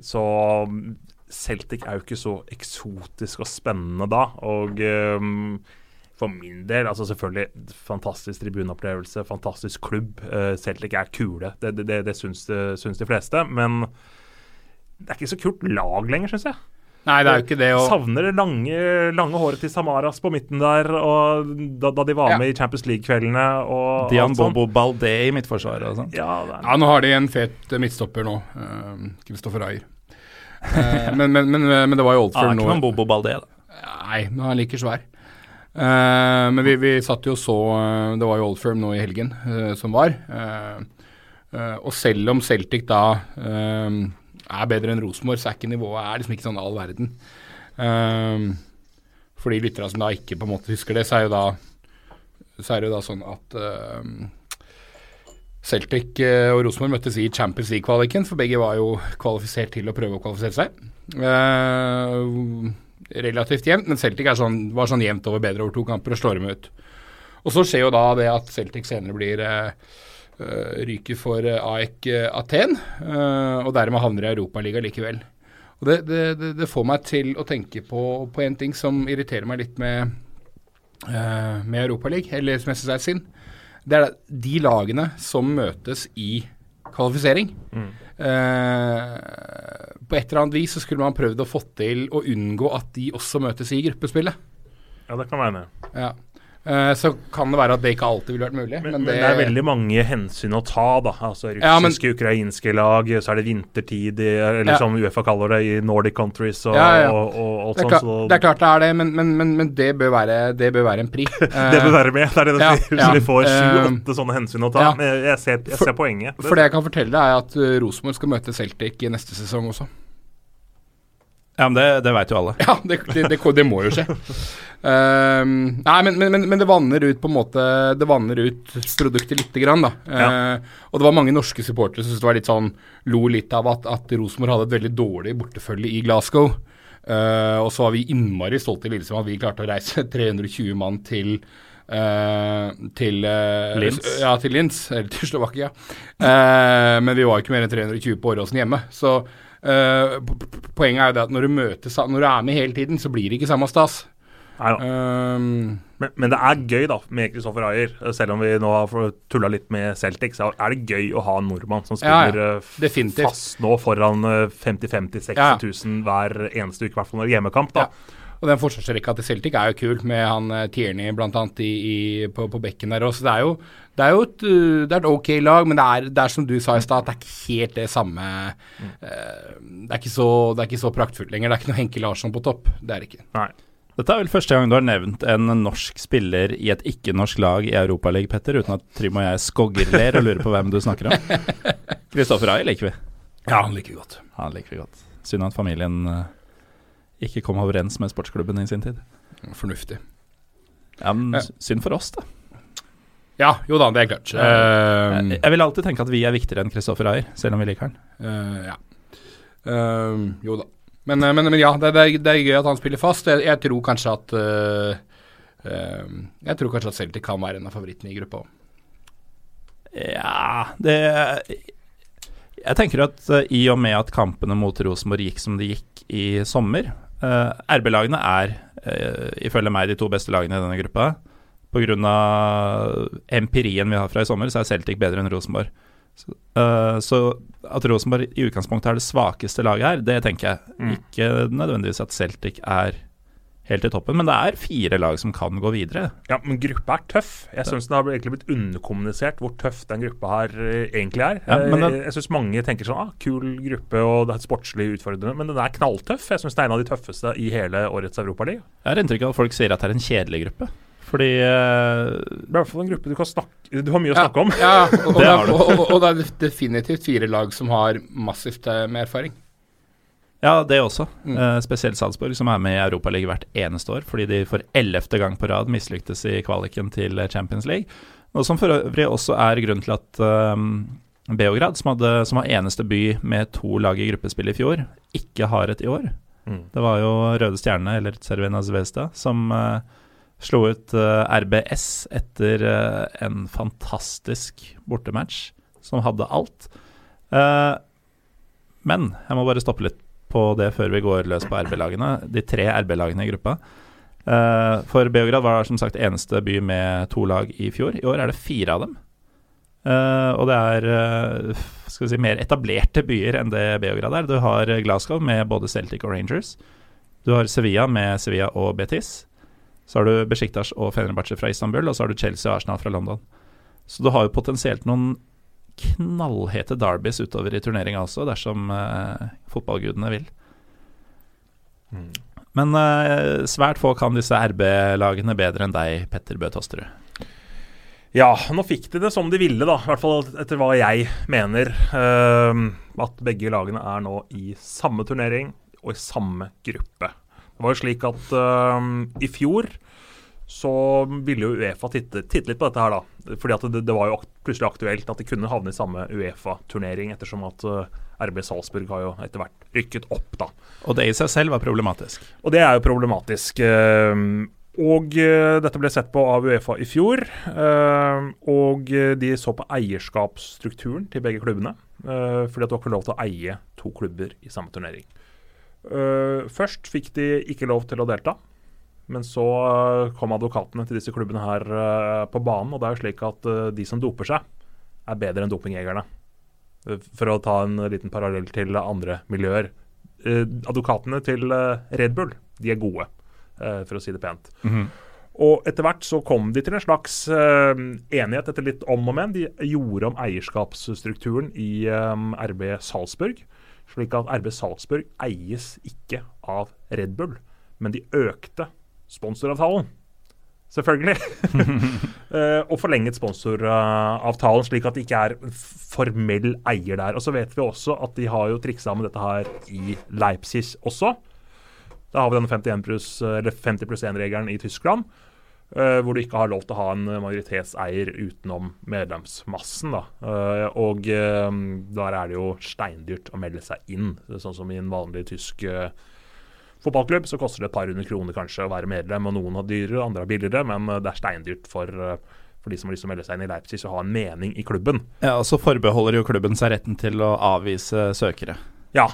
Så mm, Celtic er jo ikke så eksotisk og spennende da. Og um, for min del, altså selvfølgelig fantastisk tribuneopplevelse, fantastisk klubb. Uh, Celtic er kule, det, det, det, det syns, syns de fleste. Men det er ikke så kult lag lenger, syns jeg.
Nei, det er jo ikke det. Og,
Savner det lange, lange håret til Samaras på midten der, og da, da de var
Ja.
med i Champions League-kveldene og
Dian. Bobo Balde i midtforsvaret og sånn.
Ja, er,
ja, nå har de en fet eh, midtstopper nå. Uh, Kristoffer Ayer. Uh, men, men, men, men det var jo
Ah,
Oldford
ikke noen Bobo Balde, da.
Nei, men han er like svær. Uh, men vi, vi satt jo og så eh, Det var jo Old Firm nå i helgen eh, som var. Eh, eh, og selv om Celtic da eh, er bedre enn Rosenborg, så er ikke nivået er liksom ikke sånn all verden. Um, for de lytterne som da ikke på en måte husker det, så er jo da så er det jo da sånn at um, Celtic eh, og Rosenborg møttes i Champions League-kvaliken, for begge var jo kvalifisert til å prøve å kvalifisere seg. Uh, relativt jevnt, men Celtic sånn, var sånn jevnt over bedre over to kamper og slår dem ut. Og så skjer jo da det at Celtic senere blir eh, ryker for eh, AEK Aten, eh, og dermed havner i Europaligaen likevel. Og det, det, det, får meg til å tenke på, på en ting som irriterer meg litt med, uh, med Europaligaen, eller som jeg syns er synd. Det er de lagene som møtes i kvalifisering. Eh, på et eller annet vis så skulle man prøvd å få til å unngå at de også møtes i gruppespillet.
ja, det kan være det
Ja. Eh, så kan det være at det ikke alltid ville vært mulig.
Men,
Men,
men det, er veldig mange hensyn å ta, da. Altså
Ja, men-
Russiske, ukrainske lag, så er det vintertid, i, eller
Ja.
som Uefa kaller det, i Nordic countries og,
Ja, ja.
og, og alt
det,
sånt. Så
det er klart det er det, men, men, men, men det, bør være, det bør være en pri.
det bør være med. Det er det
det
sier. Så vi får
Eh,
sju-åtte sånne hensyn å ta. jeg, ser, jeg
For-
ser poenget.
For det jeg kan fortelle deg, er at uh, Rosenborg skal møte Celtic i neste sesong også.
Ja, men det, det veit jo alle.
Ja, det, det, det, må jo skje. Uh, nei, men, men, men, det vanner ut på en måte Det vanner ut produktet lite grann, da. Eh, og det var mange norske supportere som syntes det var litt sånn lo litt av at, at Rosenborg hadde et veldig dårlig bortefølge i Glasgow. Uh, og så var vi innmari stolte i Lillestrøm at vi klarte å reise 320 mann til Uh, til uh,
Linz.
Ja, til Linz, eller til Slovakia. Uh, men vi var ikke mer enn 320 på Åråsen hjemme. Så eh, po- poenget er jo det at når du møter Når du er med hele tiden, så blir det ikke samme stas.
Nei, da.
Um,
Men, men det er gøy da med Kristoffer Ayer. Selv om vi nå har tulla litt med Celtic, så er det gøy å ha en nordmann som
Ja, ja.
spiller eh, fast nå foran eh, 50 50 60
Ja, ja.
000 hver eneste uke, i hvert fall når det hjemmekamp. da.
Og den forsvarsrekka til Celtic er jo kul, med han eh, Tierney i, på, på bekken der også. Det er jo, det er jo et, uh, det er et ok lag, men det er, det er som du sa i stad, det er ikke helt det samme eh, det, er ikke så, det er ikke så praktfullt lenger. Det er ikke noe Henke Larsson på topp. Det er det ikke.
Nei.
Dette er vel første gang du har nevnt en norsk spiller i et ikke-norsk lag i Europaligaen, Petter, uten at Trym og jeg skoggerler og lurer på hvem du snakker om. Kristoffer Ai liker vi.
Ja, han liker vi godt.
Han liker vi godt. Synd at familien eh, ikke kom overens med sportsklubben i sin tid.
Fornuftig.
Ja, men
Ja.
synd for oss, da.
Ja, jo da, det er klart. Uh,
jeg, vil alltid tenke at vi er viktigere enn Kristoffer Ayer, selv om vi liker han.
Uh, ja. Uh, jo da. Men, men, men ja, det, det, er, det er gøy at han spiller fast. Jeg, jeg tror kanskje at Jeg tror kanskje at Celtic kan være en av favorittene i gruppa òg.
Ja, det Jeg tenker at i og med at kampene mot Rosenborg gikk som de gikk i sommer, Uh, RB-lagene er uh, ifølge meg de to beste lagene i denne gruppa. Pga. empirien vi har fra i sommer, så er Celtic bedre enn Rosenborg. Så, uh, så, at Rosenborg i utgangspunktet er det svakeste laget her, det tenker jeg. Mm. Ikke nødvendigvis at Celtic er helt i toppen, men det er fire lag som kan gå videre.
Ja, men gruppa er tøff. Jeg syns det har egentlig blitt underkommunisert hvor tøff den gruppa her uh, egentlig er. Ja, den, jeg jeg syns mange tenker sånn ah, kul gruppe og det er sportslig utfordrende, men den er knalltøff. Jeg syns det er en av de tøffeste i hele årets Europaliga.
Jeg har inntrykk av at folk sier at det er en kjedelig gruppe. Fordi uh,
Det er i hvert fall en gruppe du kan snakke Du har mye å snakke om.
Ja, og, det og, og, og, det er definitivt fire lag som har massivt med erfaring.
Ja, det også. Mm. Uh, spesielt Salzburg, som er med i Europaligaen hvert eneste år, fordi de for ellevte gang på rad mislyktes i kvaliken til Champions League. Noe som for øvrig også er grunnen til at Beograd, som, hadde, som var eneste by med to lag i gruppespill i fjor, ikke har et i år. Mm. Det var jo Røde Stjerne, eller Cervena Zvezda, som uh, Slo ut uh, RBS etter en fantastisk bortematch som hadde alt. Men jeg må bare stoppe litt på det før vi går løs på RB-lagene. De tre RB-lagene i gruppa. for Beograd var som sagt eneste by med to lag i fjor. I år er det fire av dem. og det er skal vi si, mer etablerte byer enn det Beograd er. Du har Glasgow med både Celtic og Rangers. Du har Sevilla med Sevilla og Betis. Så har du Besjiktas og Fenerbahçe fra Istanbul, og så har du Chelsea og Arsenal fra London. Så du har jo potensielt noen knallhete derbys utover i turneringa også, dersom eh, fotballgudene vil. Mm. Men eh, svært få kan disse RB-lagene bedre enn deg, Petter Bø Tosterud.
Ja, nå fikk de det som de ville, da. I hvert fall etter hva jeg mener. Uh, at begge lagene er nå i samme turnering og i samme gruppe. Det var jo slik at uh, i fjor så ville jo Uefa titte, titte, litt på dette her, da. Fordi at det, det, var jo plutselig aktuelt at de kunne havne i samme Uefa-turnering, ettersom at uh, RB Salzburg har jo etter hvert rykket opp, da.
Og det i seg selv var problematisk?
Og det er jo problematisk. Uh, og uh, dette ble sett på av Uefa i fjor. og de så på eierskapsstrukturen til begge klubbene. fordi at du har ikke lov til å eie to klubber i samme turnering. Først fikk de ikke lov til å delta. Men så kom advokatene til disse klubbene her uh, på banen. Og det er jo slik at de som doper seg, er bedre enn dopingjegerne. For å ta en liten parallell til andre miljøer. advokatene til Red Bull, de er gode, for å si det pent. Mm -hmm. Og etter hvert så kom de til en slags enighet etter litt om og men. De gjorde om eierskapsstrukturen i RB Salzburg slik at RB Salzburg eies ikke av Red Bull, men de økte sponsoravtalen. Selvfølgelig. uh, og forlenget sponsoravtalen, slik at det ikke er formell eier der. Og så vet vi også at de har jo triksa med dette her i Leipzig også. Da har vi denne 51 plus, 50 pluss 1-regelen i Tyskland. Uh, hvor du ikke har lov til å ha en majoritetseier utenom medlemsmassen. Da. Uh, og uh, der er det jo steindyrt å melde seg inn. Sånn som i en vanlig tysk fotballklubb, så koster det et par hundre kroner kanskje å være medlem. og Noen har dyrere, andre har billigere, men det er steindyrt for, for de som har lyst til å melde seg inn i Leipzig, å ha en mening i klubben.
Ja, og Så forbeholder jo klubben seg retten til å avvise søkere.
Ja,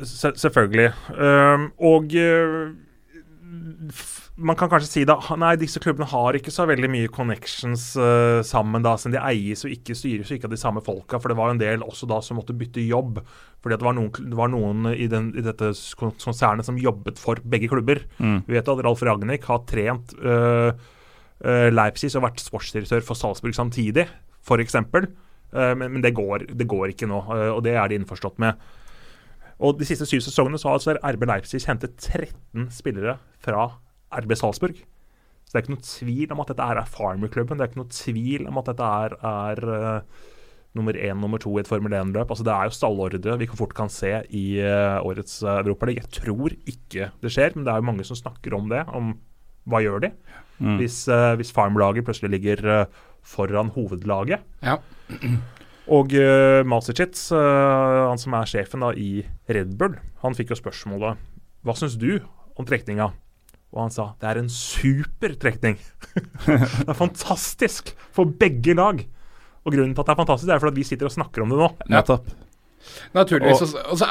selvfølgelig. og man kan kanskje si da Nei, disse klubbene har ikke så veldig mye connections uh, sammen, da, siden de eies og ikke styres ikke av de samme folka. For det var en del også da som måtte bytte jobb. Fordi det var noen, det var noen i, den, i, dette konsernet som jobbet for begge klubber. Mm. Vi vet at Ralf Ragnhild har trent uh, uh, Leipzig og vært sportsdirektør for Salzburg samtidig, f.eks. Uh, men, men det, går, det, går, ikke nå, og det er de innforstått med. Og De siste syv sesongene så har altså RB Leipzig hentet 13 spillere fra RB Salzburg. Så det er ikke noe tvil om at dette er Farmer-klubben. Det er ikke noe tvil om at dette er, er uh, nummer én, nummer to i et Formel 1-løp. Altså, det er jo stallordre vi fort kan se i uh, årets uh, Europaliga. Jeg tror ikke det skjer, men det er jo mange som snakker om det. Om hva gjør de mm. hvis, uh, hvis Farm-laget plutselig ligger foran hovedlaget. Ja. Og uh, Masicic, han som er sjefen da, i Red Bull, han fikk jo spørsmålet Hva syns du om trekninga? Og han sa det er en super trekning. det er fantastisk for begge lag. Og grunnen til at det er fantastisk, er fordi vi sitter og snakker om det nå.
Nettopp.
Naturligvis.
Og-
Og, og så,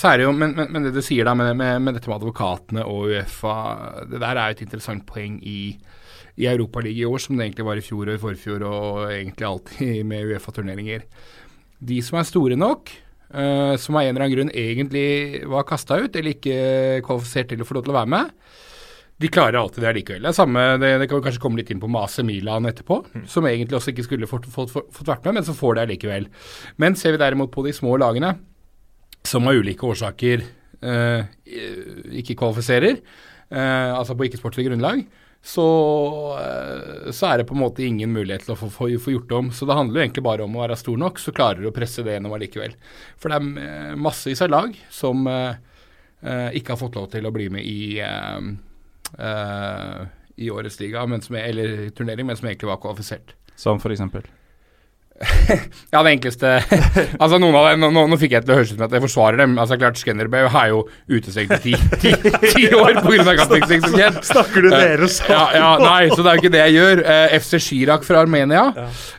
så er det jo Men, men, men det du sier da med, med, med dette med advokatene og Uefa Det der er jo et interessant poeng i, i Europaligaen i år, som det egentlig var i fjor og i forfjor, og egentlig alltid med Uefa-turneringer. De som er store nok, uh, som av en eller annen grunn egentlig var kasta ut, eller ikke kvalifisert til å få lov til å være med, de klarer alltid det allikevel. Det er samme, det, det kan vi kanskje komme litt inn på Mase Milan etterpå, som egentlig også ikke skulle fått, fått, fått, fått vært med, men som får det allikevel. Men ser vi derimot på de små lagene, som av ulike årsaker eh, ikke kvalifiserer, eh, altså på ikke-sportslig grunnlag, så, eh, så er det på en måte ingen mulighet til å få, få, få gjort om. Så det handler jo egentlig bare om å være stor nok, så klarer du å presse det gjennom allikevel. For det er eh, massevis av lag som eh, eh, ikke har fått lov til å bli med i eh, i årets liga, men som, er- eller turnering, men som egentlig var kvalifisert.
Som for eksempel.
Ja, det enkleste Altså, noen av dem, nå, nå fikk jeg til å høres ut som at jeg forsvarer dem. Altså, klart, Skanderbø er jo utestengt i ti, ti, ti år pga. som.
Snakker du dere så?
Ja, ja, nei, så det er jo ikke det jeg gjør. Eh, FC Chirag fra Armenia,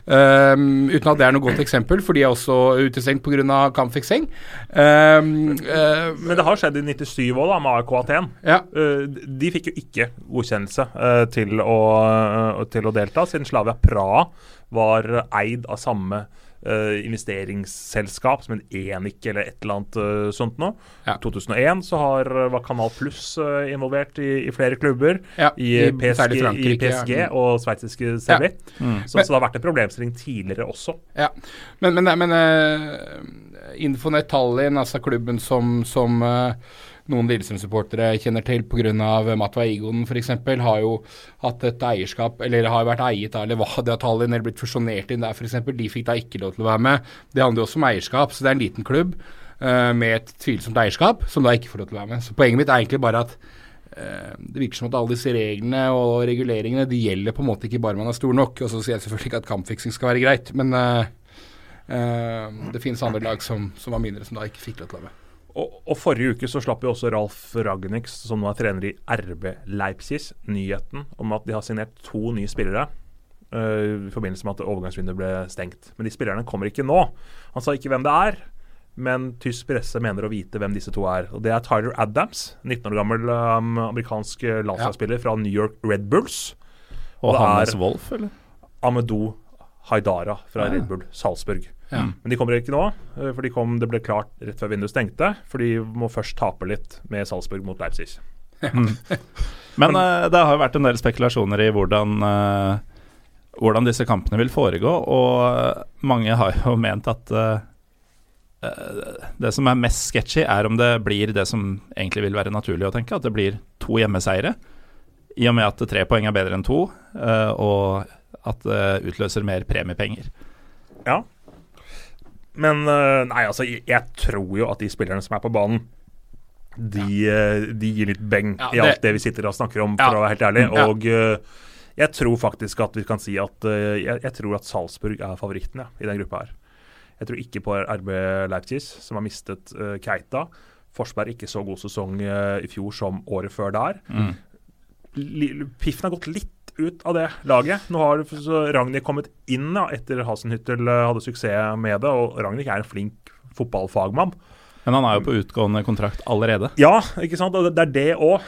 um, uten at det er noe godt eksempel, for de er også utestengt pga. kampfiksing. Um, uh,
Men det har skjedd i 97 òg, med AIK Aten.
ja.
Uh, de fikk jo ikke godkjennelse uh, til, å, eh, til å delta, siden Slavia Praha var eid av samme uh, investeringsselskap som en Enik eller et eller annet uh, sånt noe.
Ja.
I 2001 så har, var Kanal Pluss uh, involvert i, i flere klubber.
Ja,
I,
i-
PSG, i PSG
ja.
og sveitsiske CV.
Mm.
Så, så det har vært en problemstilling tidligere også.
Ja, men, men, men uh, Infonet Tallinn, altså klubben som, som eh, noen Lillestrøm-supportere kjenner til pga. Matva Igonen f.eks., har jo hatt et eierskap, eller har vært eiet av Levadia Tallinn, eller blitt fusjonert inn der f.eks. De fikk da ikke lov til å være med. Det handler jo også om eierskap, så det er en liten klubb uh, med et tvilsomt eierskap som da ikke får lov til å være med. Så poenget mitt er egentlig bare at eh, det virker som at alle disse reglene og reguleringene de gjelder på en måte ikke bare man er stor nok. Og så sier jeg selvfølgelig ikke at kampfiksing skal være greit, men uh, det finnes andre lag som, som var mindre, som da ikke fikk lov til å være med.
Og, og Forrige uke så slapp jo også Ralf Ragnix, som nå er trener i RB Leipzig, nyheten om at de har signert to nye spillere uh, i forbindelse med at overgangsvinduet ble stengt. Men de spillerne kommer ikke nå. Han sa ikke hvem det er, men tysk presse mener å vite hvem disse to er. Og Det er Tyler Adams, 19 år gammel um, amerikansk landslagsspiller ja. fra New York Red Bulls.
Og
er-
Hannes Wolff, eller?
Amedou Haidara fra
ja.
Red Bull Salzburg.
Ja.
Men de kommer ikke nå, eh, for de kom, det ble klart rett før vinduet stengte. For de må først tape litt med Salzburg mot Leipzig.
Men uh, det har jo vært en del spekulasjoner i hvordan, uh, hvordan disse kampene vil foregå, og mange har jo ment at uh, det som er mest sketchy, er om det blir det som egentlig vil være naturlig å tenke, at det blir to hjemmeseiere. I og med at tre poeng er bedre enn to, og at det utløser mer premiepenger.
Ja. Men eh, nei, altså, jeg, tror jo at de spillerne som er på banen, de, eh, de gir litt beng
Ja,
i alt
det-
det vi sitter og snakker om,
Ja.
for å være helt ærlig. Og eh, jeg tror faktisk at vi kan si at jeg, jeg tror at Salzburg er favoritten ja, i den gruppa her. Jeg tror ikke på RB Leipzig, som har mistet uh, Keita. Forsberg ikke så god sesong uh, i fjor som året før der.
Mm.
Piffen har gått litt ut av det laget. Nå har Ragnhild kommet inn da, etter Hasenhyttel eh, hadde suksess med det, og Ragnhild er en flink fotballfagmann.
Men han er jo på utgående kontrakt allerede.
Ja, ikke sant? og det er det òg.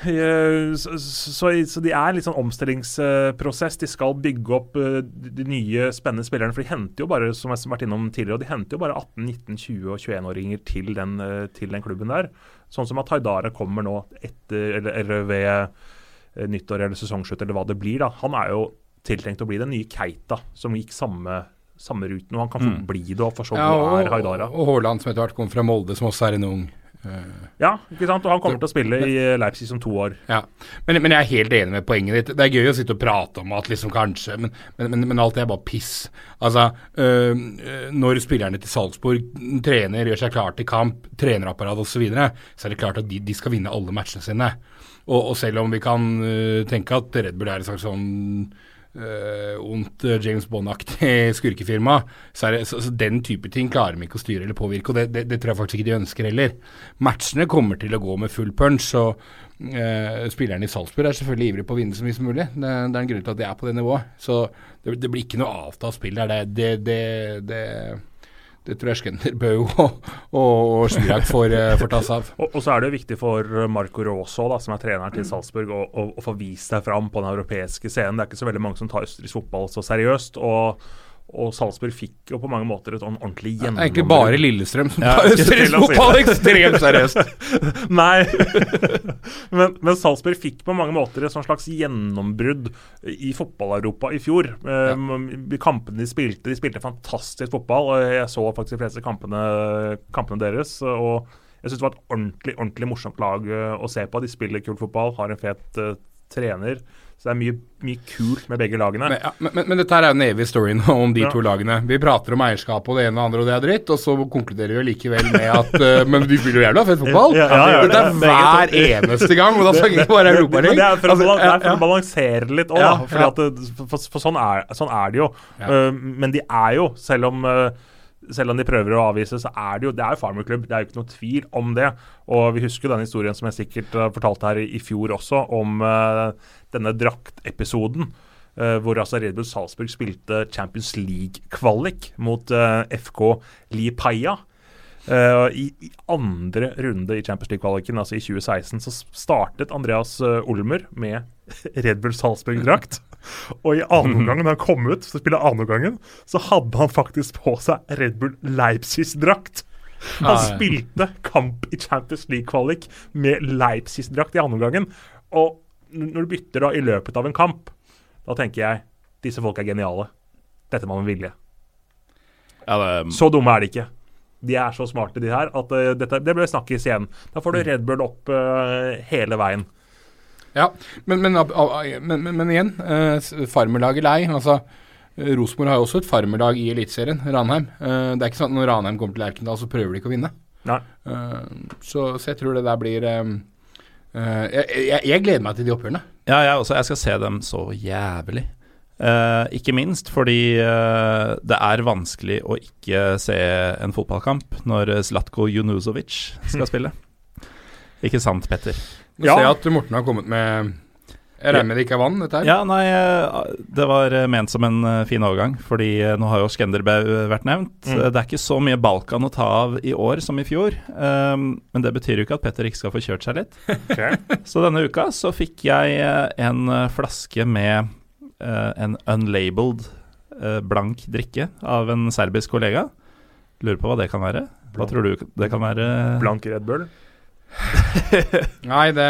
Så, så, så de er en litt sånn omstillingsprosess. De skal bygge opp eh, de nye, spennende spillerne. For de henter jo bare som jeg har vært innom tidligere, og de henter jo bare 18-, 19-, 20- og 21-åringer til, eh, til den klubben der. Sånn som at Haidara kommer nå etter, eller, eller ved eh, nyttår eller sesongslutt, eller hva det blir. da. Han er jo tiltenkt å bli den nye Keita, som gikk samme, samme ruten. Og han kan få
Mm.
bli det, og for så
Ja,
vidt er Haidara.
og Haaland, som etter hvert kom fra Molde, som også er en ung eh,
Ja, ikke sant? Og han kommer til å spille i Leipzig som to år.
Ja, men, men jeg er helt enig med poenget ditt. Det er gøy å sitte og prate om at liksom kanskje, men, men, men, men alt det er bare piss. Altså, øh, øh, når spillerne til Salzburg trener, gjør seg klar til kamp, trenerapparat osv., så, videre, så er det klart at de, de skal vinne alle matchene sine. Og, og selv om vi kan uh, tenke at Red Bull er et slags sånn uh, ondt øh, James Bond-aktig skurkefirma, så, er det, så, så den type ting klarer de ikke å styre eller påvirke, og det, det, det tror jeg faktisk ikke de ønsker heller. Matchene kommer til å gå med full punch, og uh, spillerne i Salzburg er selvfølgelig ivrige på å vinne så mye som mulig. Det, det er en grunn til at de er på det nivået. Så det blir ikke noe avtalt spill der. Det, det, det, tror jeg Skenderbø og, og Chirac får, får ta seg av.
Og, og, så er det jo viktig for Marco Rosso, da, som er treneren til Salzburg, å, å få vist seg fram på den europeiske scenen. Det er ikke så veldig mange som tar østerriksk fotball så seriøst. og og Salzburg fikk jo på mange måter et sånn ordentlig gjennombrudd.
Ja, egentlig bare Lillestrøm som tar ja, østerriksk fotball ekstremt seriøst.
Nei, men, men, Salzburg fikk på mange måter et sånn slags gjennombrudd i fotball-Europa i fjor. Ja. Eh, kampene de spilte, de spilte fantastisk fotball. og Jeg så faktisk de fleste kampene, kampene deres. og jeg syns det var et ordentlig ordentlig morsomt lag eh, å se på. De spiller kul fotball, har en fet uh, trener. Så det er mye, mye kult med begge lagene.
Men, ja, men, men, dette her er jo en evig story om de ja. to lagene. Vi prater om eierskap og det ene og det andre, og det er dritt, og så konkluderer vi likevel med at uh, Men de spiller jo jævla fett fotball! Ja, dette er hver eneste gang, og da snakker vi bare Europaligaen.
Det er for, altså, det er for å balansere litt òg, for, for, for sånn, er, sånn, er, det jo. Uh, men de er jo, selv om uh, selv om de prøver å avvise, så er det jo det er jo farmerklubb. Det er jo ikke noe tvil om det. Og vi husker den historien som jeg sikkert uh, fortalte her i, fjor også, om uh, denne draktepisoden. Uh, hvor altså Red Bull Salzburg spilte Champions League-kvalik mot FK Lipaia. Uh, i, i, andre runde i Champions League-kvaliken, altså i 2016, så startet Andreas Olmer med Red Bull Salzburg-drakt. Og i andre omgang, da han kom ut så spiller spille andreomgangen, så hadde han faktisk på seg Red Bull Leipzig-drakt. Han spilte kamp i Champions League-kvalik med Leipzig-drakt i andreomgangen. Og når du bytter da i løpet av en kamp, da tenker jeg disse folk er geniale. Dette må man vilje. Så dumme er de ikke. De er så smarte, de her, at uh, dette, det bør snakkes igjen. Da får du Red Bull opp uh, hele veien.
Ja, men, men, men, men igjen, eh, farmerlaget lei. altså Rosenborg har jo også et farmerlag i Eliteserien, Ranheim. Eh, det er ikke sånn at når Ranheim kommer til Lerkendal, så prøver de ikke å vinne. Uh, så, så, jeg tror det der blir um, uh, jeg, jeg, jeg, gleder meg til de oppgjørene.
Ja, jeg også. Jeg skal se dem så jævlig. ikke minst fordi det er vanskelig å ikke se en fotballkamp når Zlatko Junuzovic skal spille. ikke sant, Petter?
Nå ja. ser jeg at Morten har kommet med jeg regner med det ikke er vann, dette her?
Ja, nei, eh, det var eh, ment som en eh, fin overgang. Fordi nå har jo Skenderbau vært nevnt. Mm. Det er ikke så mye Balkan å ta av i år som i fjor. Um, men det betyr jo ikke at Petter ikke skal få kjørt seg litt. Okay. så denne uka så fikk jeg en flaske med uh, en unlabeled uh, blank drikke av en serbisk kollega. Lurer på hva det kan være. Hva tror du det kan være?
Blank Red Bull?
Nei, det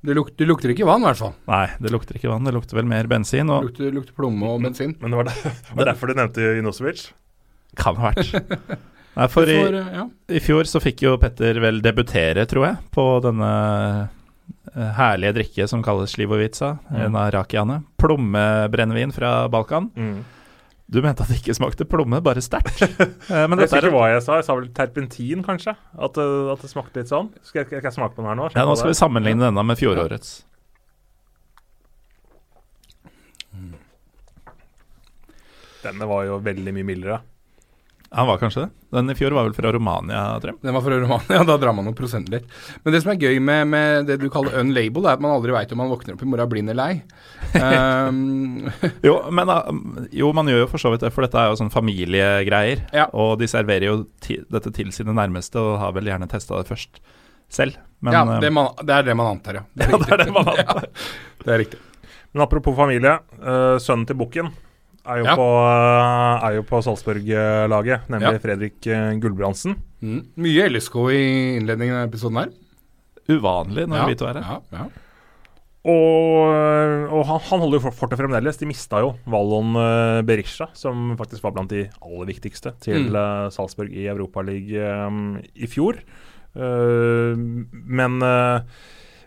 det, luk, det, lukter ikke vann, i hvert fall.
Nei, det lukter ikke vann. Det lukter vel mer bensin.
Og... Det lukter, lukter plomme og bensin.
Men det var, der, det var derfor du nevnte Inosevic?
Kan ha vært. Nei, for i, ja. i, fjor så fikk jo Petter vel debutere, tror jeg, på denne uh, herlige drikke som kalles slivovica, mm. en av rakiane. Plommebrennevin fra Balkan. Mm. Du mente at det ikke smakte plomme, bare sterkt.
Eh, men jeg vet ikke hva jeg sa. Jeg sa vel terpentin, kanskje? At, uh, at det smakte litt sånn. Skal jeg, jeg smake på den her nå?
Ja, Nå skal vi sammenligne denne med fjorårets.
Denne var jo veldig mye mildere.
Han var kanskje det. Den i fjor var vel fra Romania, tror jeg.
Den var fra Romania, da drar man noen prosenten litt. Men det som er gøy med, med det du kaller unlabel, er at man aldri veit om man våkner opp i morgen blind eller lei. Um.
jo, men ah, jo, man gjør jo for så vidt det, for dette er jo sånn familiegreier. Ja. Og de serverer jo dette til sine nærmeste, og har vel gjerne testa det først selv.
Men, ja, det, man, det, er det man antar, ja.
Det er, ja, det er det man antar.
ja, det er riktig.
Men apropos familie. Uh, sønnen til bukken er jo, ja. på, eh, er jo på Salzburg-laget, nemlig ja. Fredrik eh, Gulbrandsen.
Mm. Mye LSK i innledningen av episoden her.
Uvanlig når ja. vi to er her.
Ja,
og, og, han, han holder jo fortet fremdeles. De mista jo Vallon uh, Berisha, som faktisk var blant de aller viktigste til mm. uh, Salzburg i Europaligaen um, i fjor. Uh, men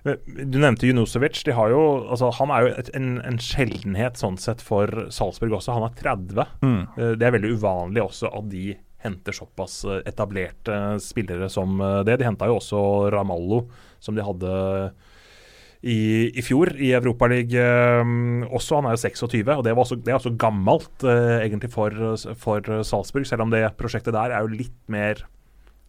du nevnte Junusovic. Altså, han er jo et, en, en, sjeldenhet sånn sett for Salzburg også. Han er 30. Mm. Eh, det er veldig uvanlig også at de henter såpass eh, etablerte spillere som eh, det. De henta jo også Ramallo, som de hadde i, i fjor i Europaligaen også. Han er jo 26, og det, også, det er også gammelt egentlig for, for Salzburg. Selv om det prosjektet der er jo litt mer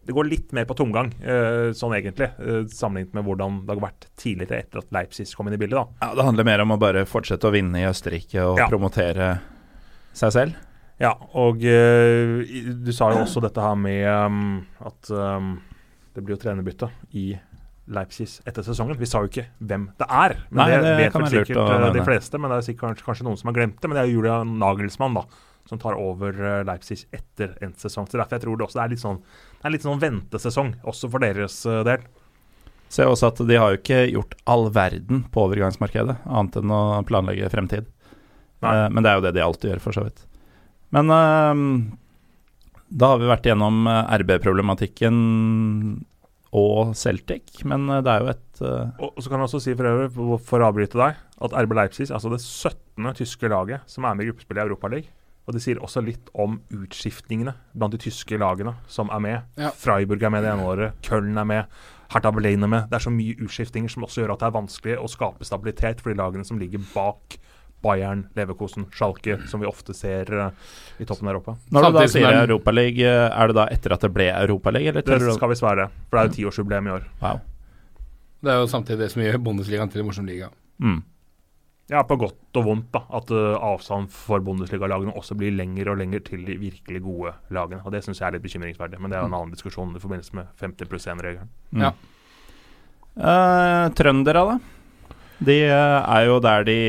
det går litt mer på tomgang, uh, sånn egentlig, uh, sammenlignet med hvordan det har vært tidligere etter at Leipzig kom inn i bildet. da.
Ja, Det handler mer om å bare fortsette å vinne i Østerrike og ja. promotere seg selv?
Ja, og eh, du sa jo også dette her med um, at um, det blir jo trenerbytte i Leipzig etter sesongen. Vi sa jo ikke hvem det er. Men
Nei,
det,
det
vet vel sikkert eh, de fleste, men det er sikkert kanskje, kanskje noen som har glemt det. Men det er jo Julian Nagelsmann da, som tar over eh, Leipzig etter endt sesong. Så derfor jeg tror det også er litt sånn, det er litt sånn ventesesong, også for deres eh, del.
Ser også at de har jo ikke gjort all verden på overgangsmarkedet, annet enn å planlegge fremtid. Eh, men det er jo det de alltid gjør, for så vidt. Men eh, da har vi vært igjennom eh, RB-problematikken og Celtic, men det er jo et uh...
Og så kan jeg også si for øvrig, for- å avbryte deg, at RB Leipzig altså det 17. tyske laget som er med i gruppespillet i Europaligaen. Og det sier også litt om utskiftningene blant de tyske lagene som er med.
Ja.
Freiburg er med det ene året, Köln er med, Hertha Berlin er med. Det er så mye utskiftinger som også gjør at det er vanskelig å skape stabilitet for de lagene som ligger bak Bayern, Leverkosen, Schalke, som vi ofte ser eh, i toppen av Europa.
Når du da
Samtidig som
sier
det er-
Europaliga, er det da etter at det ble Europaliga, eller
Det skal visst være det, for det er jo tiårsjubileum i år.
Wow.
Det er jo samtidig det som gjør Bundesligaen til en morsom liga.
Mm.
Ja, på godt og vondt, da. At uh, avstanden for Bundesliga-lagene også blir lenger og lenger til de virkelig gode lagene. Og det syns jeg er litt bekymringsverdig, men det er jo en annen diskusjon i forbindelse med 50 pluss 1-regelen.
Mm.
Ja.
Uh, trøndere, da? De uh, er jo der de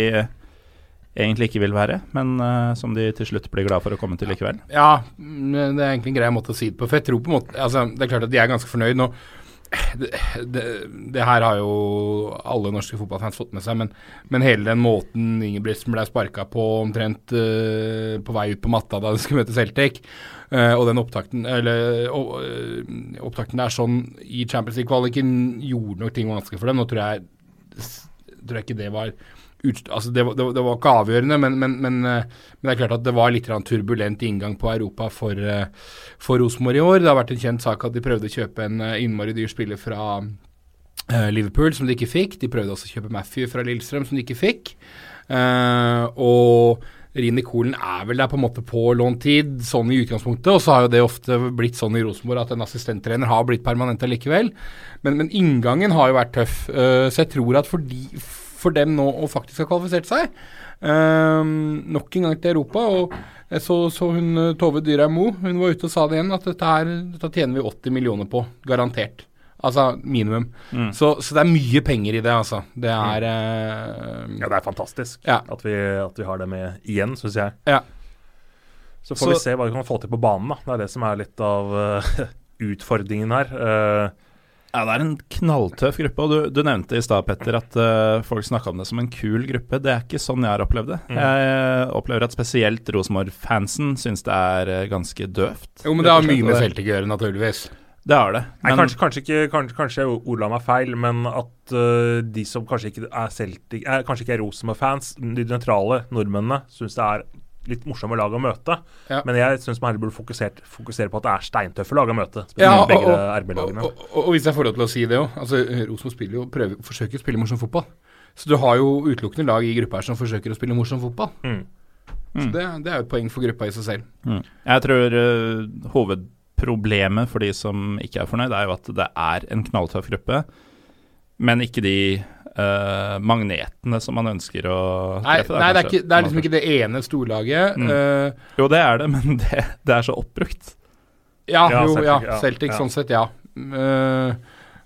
egentlig ikke vil være, men uh, som de til slutt blir glad for å komme til likevel.
Ja, det er egentlig en grei måte å si det på. For jeg tror på en måte altså, Det er klart at de er ganske fornøyd nå. Det, det, her har jo alle norske fotballfans fått med seg, men, men hele den måten Ingebrigtsen ble sparka på omtrent uh, på vei ut på matta da de skulle møte Celtic, uh, og den opptakten eller, eh, opptakten der sånn i Champions League-kvaliken gjorde nok ting vanskelig for dem. Nå tror jeg, tror jeg ikke det var altså det, det, det var ikke avgjørende, men, men, men, eh, men det er klart at det var litt turbulent inngang på Europa for, eh, for Rosenborg i år. Det har vært en kjent sak at de prøvde å kjøpe en eh, innmari dyr spiller fra Liverpool, som de ikke fikk. De prøvde også å kjøpe Matthew fra Lillestrøm, som de ikke fikk. Og Rini Kolen er vel der på en måte på lånt tid, sånn i utgangspunktet. Og så har jo det ofte blitt sånn i Rosenborg at en assistenttrener har blitt permanent allikevel. Men, men inngangen har jo vært tøff. så jeg tror at for, de, for dem nå å faktisk ha kvalifisert seg eh, nok en gang til Europa og jeg så, så hun eh, Tove Dyrheim Moe, hun var ute og sa det igjen, at dette, her, dette tjener vi 80 millioner på. Garantert. Altså minimum.
Mm.
Så, så det er mye penger i det, altså. Det er eh,
Ja, det er fantastisk
Ja.
at, vi, at vi har det med igjen, syns jeg.
Ja.
Så får
Så-
vi se hva vi kan få til på banen, da. Det er det som er litt av uh, utfordringen her. Eh,
Ja, det er en knalltøff gruppe. Og du, du nevnte i stad, Petter, at uh, folk snakka om det som en kul gruppe. Det er ikke sånn jeg har opplevd det.
Mm.
Jeg opplever at spesielt Rosenborg-fansen syns det er eh, ganske døvt.
Jo, men det har mye med Celtic å gjøre, naturligvis.
Det har det.
Nei,
Men
kanskje, kanskje ikke kanskje, kanskje jeg ordla meg feil, men at uh, de som kanskje ikke er Celtic, er, kanskje ikke er Rosenborg-fans, de nøytrale nordmennene, syns det er litt morsomme lag å møte.
Ja.
Men jeg syns man heller burde fokusert, fokusere på at det er steintøffe lag å møte.
Ja, og,
begge
og, og,
RB-lagene.
og, og hvis jeg får lov til å si det òg altså, Rosenborg jo, prøver, forsøker å spille morsom fotball. Så du har jo utelukkende lag i gruppa her som forsøker å spille morsom fotball.
Mm.
Så det, det er jo et poeng for gruppa i seg selv.
Mm. Jeg tror uh, hovedproblemet for de som ikke er fornøyd, er jo at det er en knalltøff gruppe, men ikke de eh, magnetene som man ønsker å
Nei,
treffe. da,
nei det, er ikke, det er liksom ikke det ene storlaget.
Mm.
Uh,
Jo, det er det, men det, det er så oppbrukt.
ja,
Ja,
jo,
Celtic,
ja.
ja.
Celtic,
Ja.
sånn sett, ja. Uh,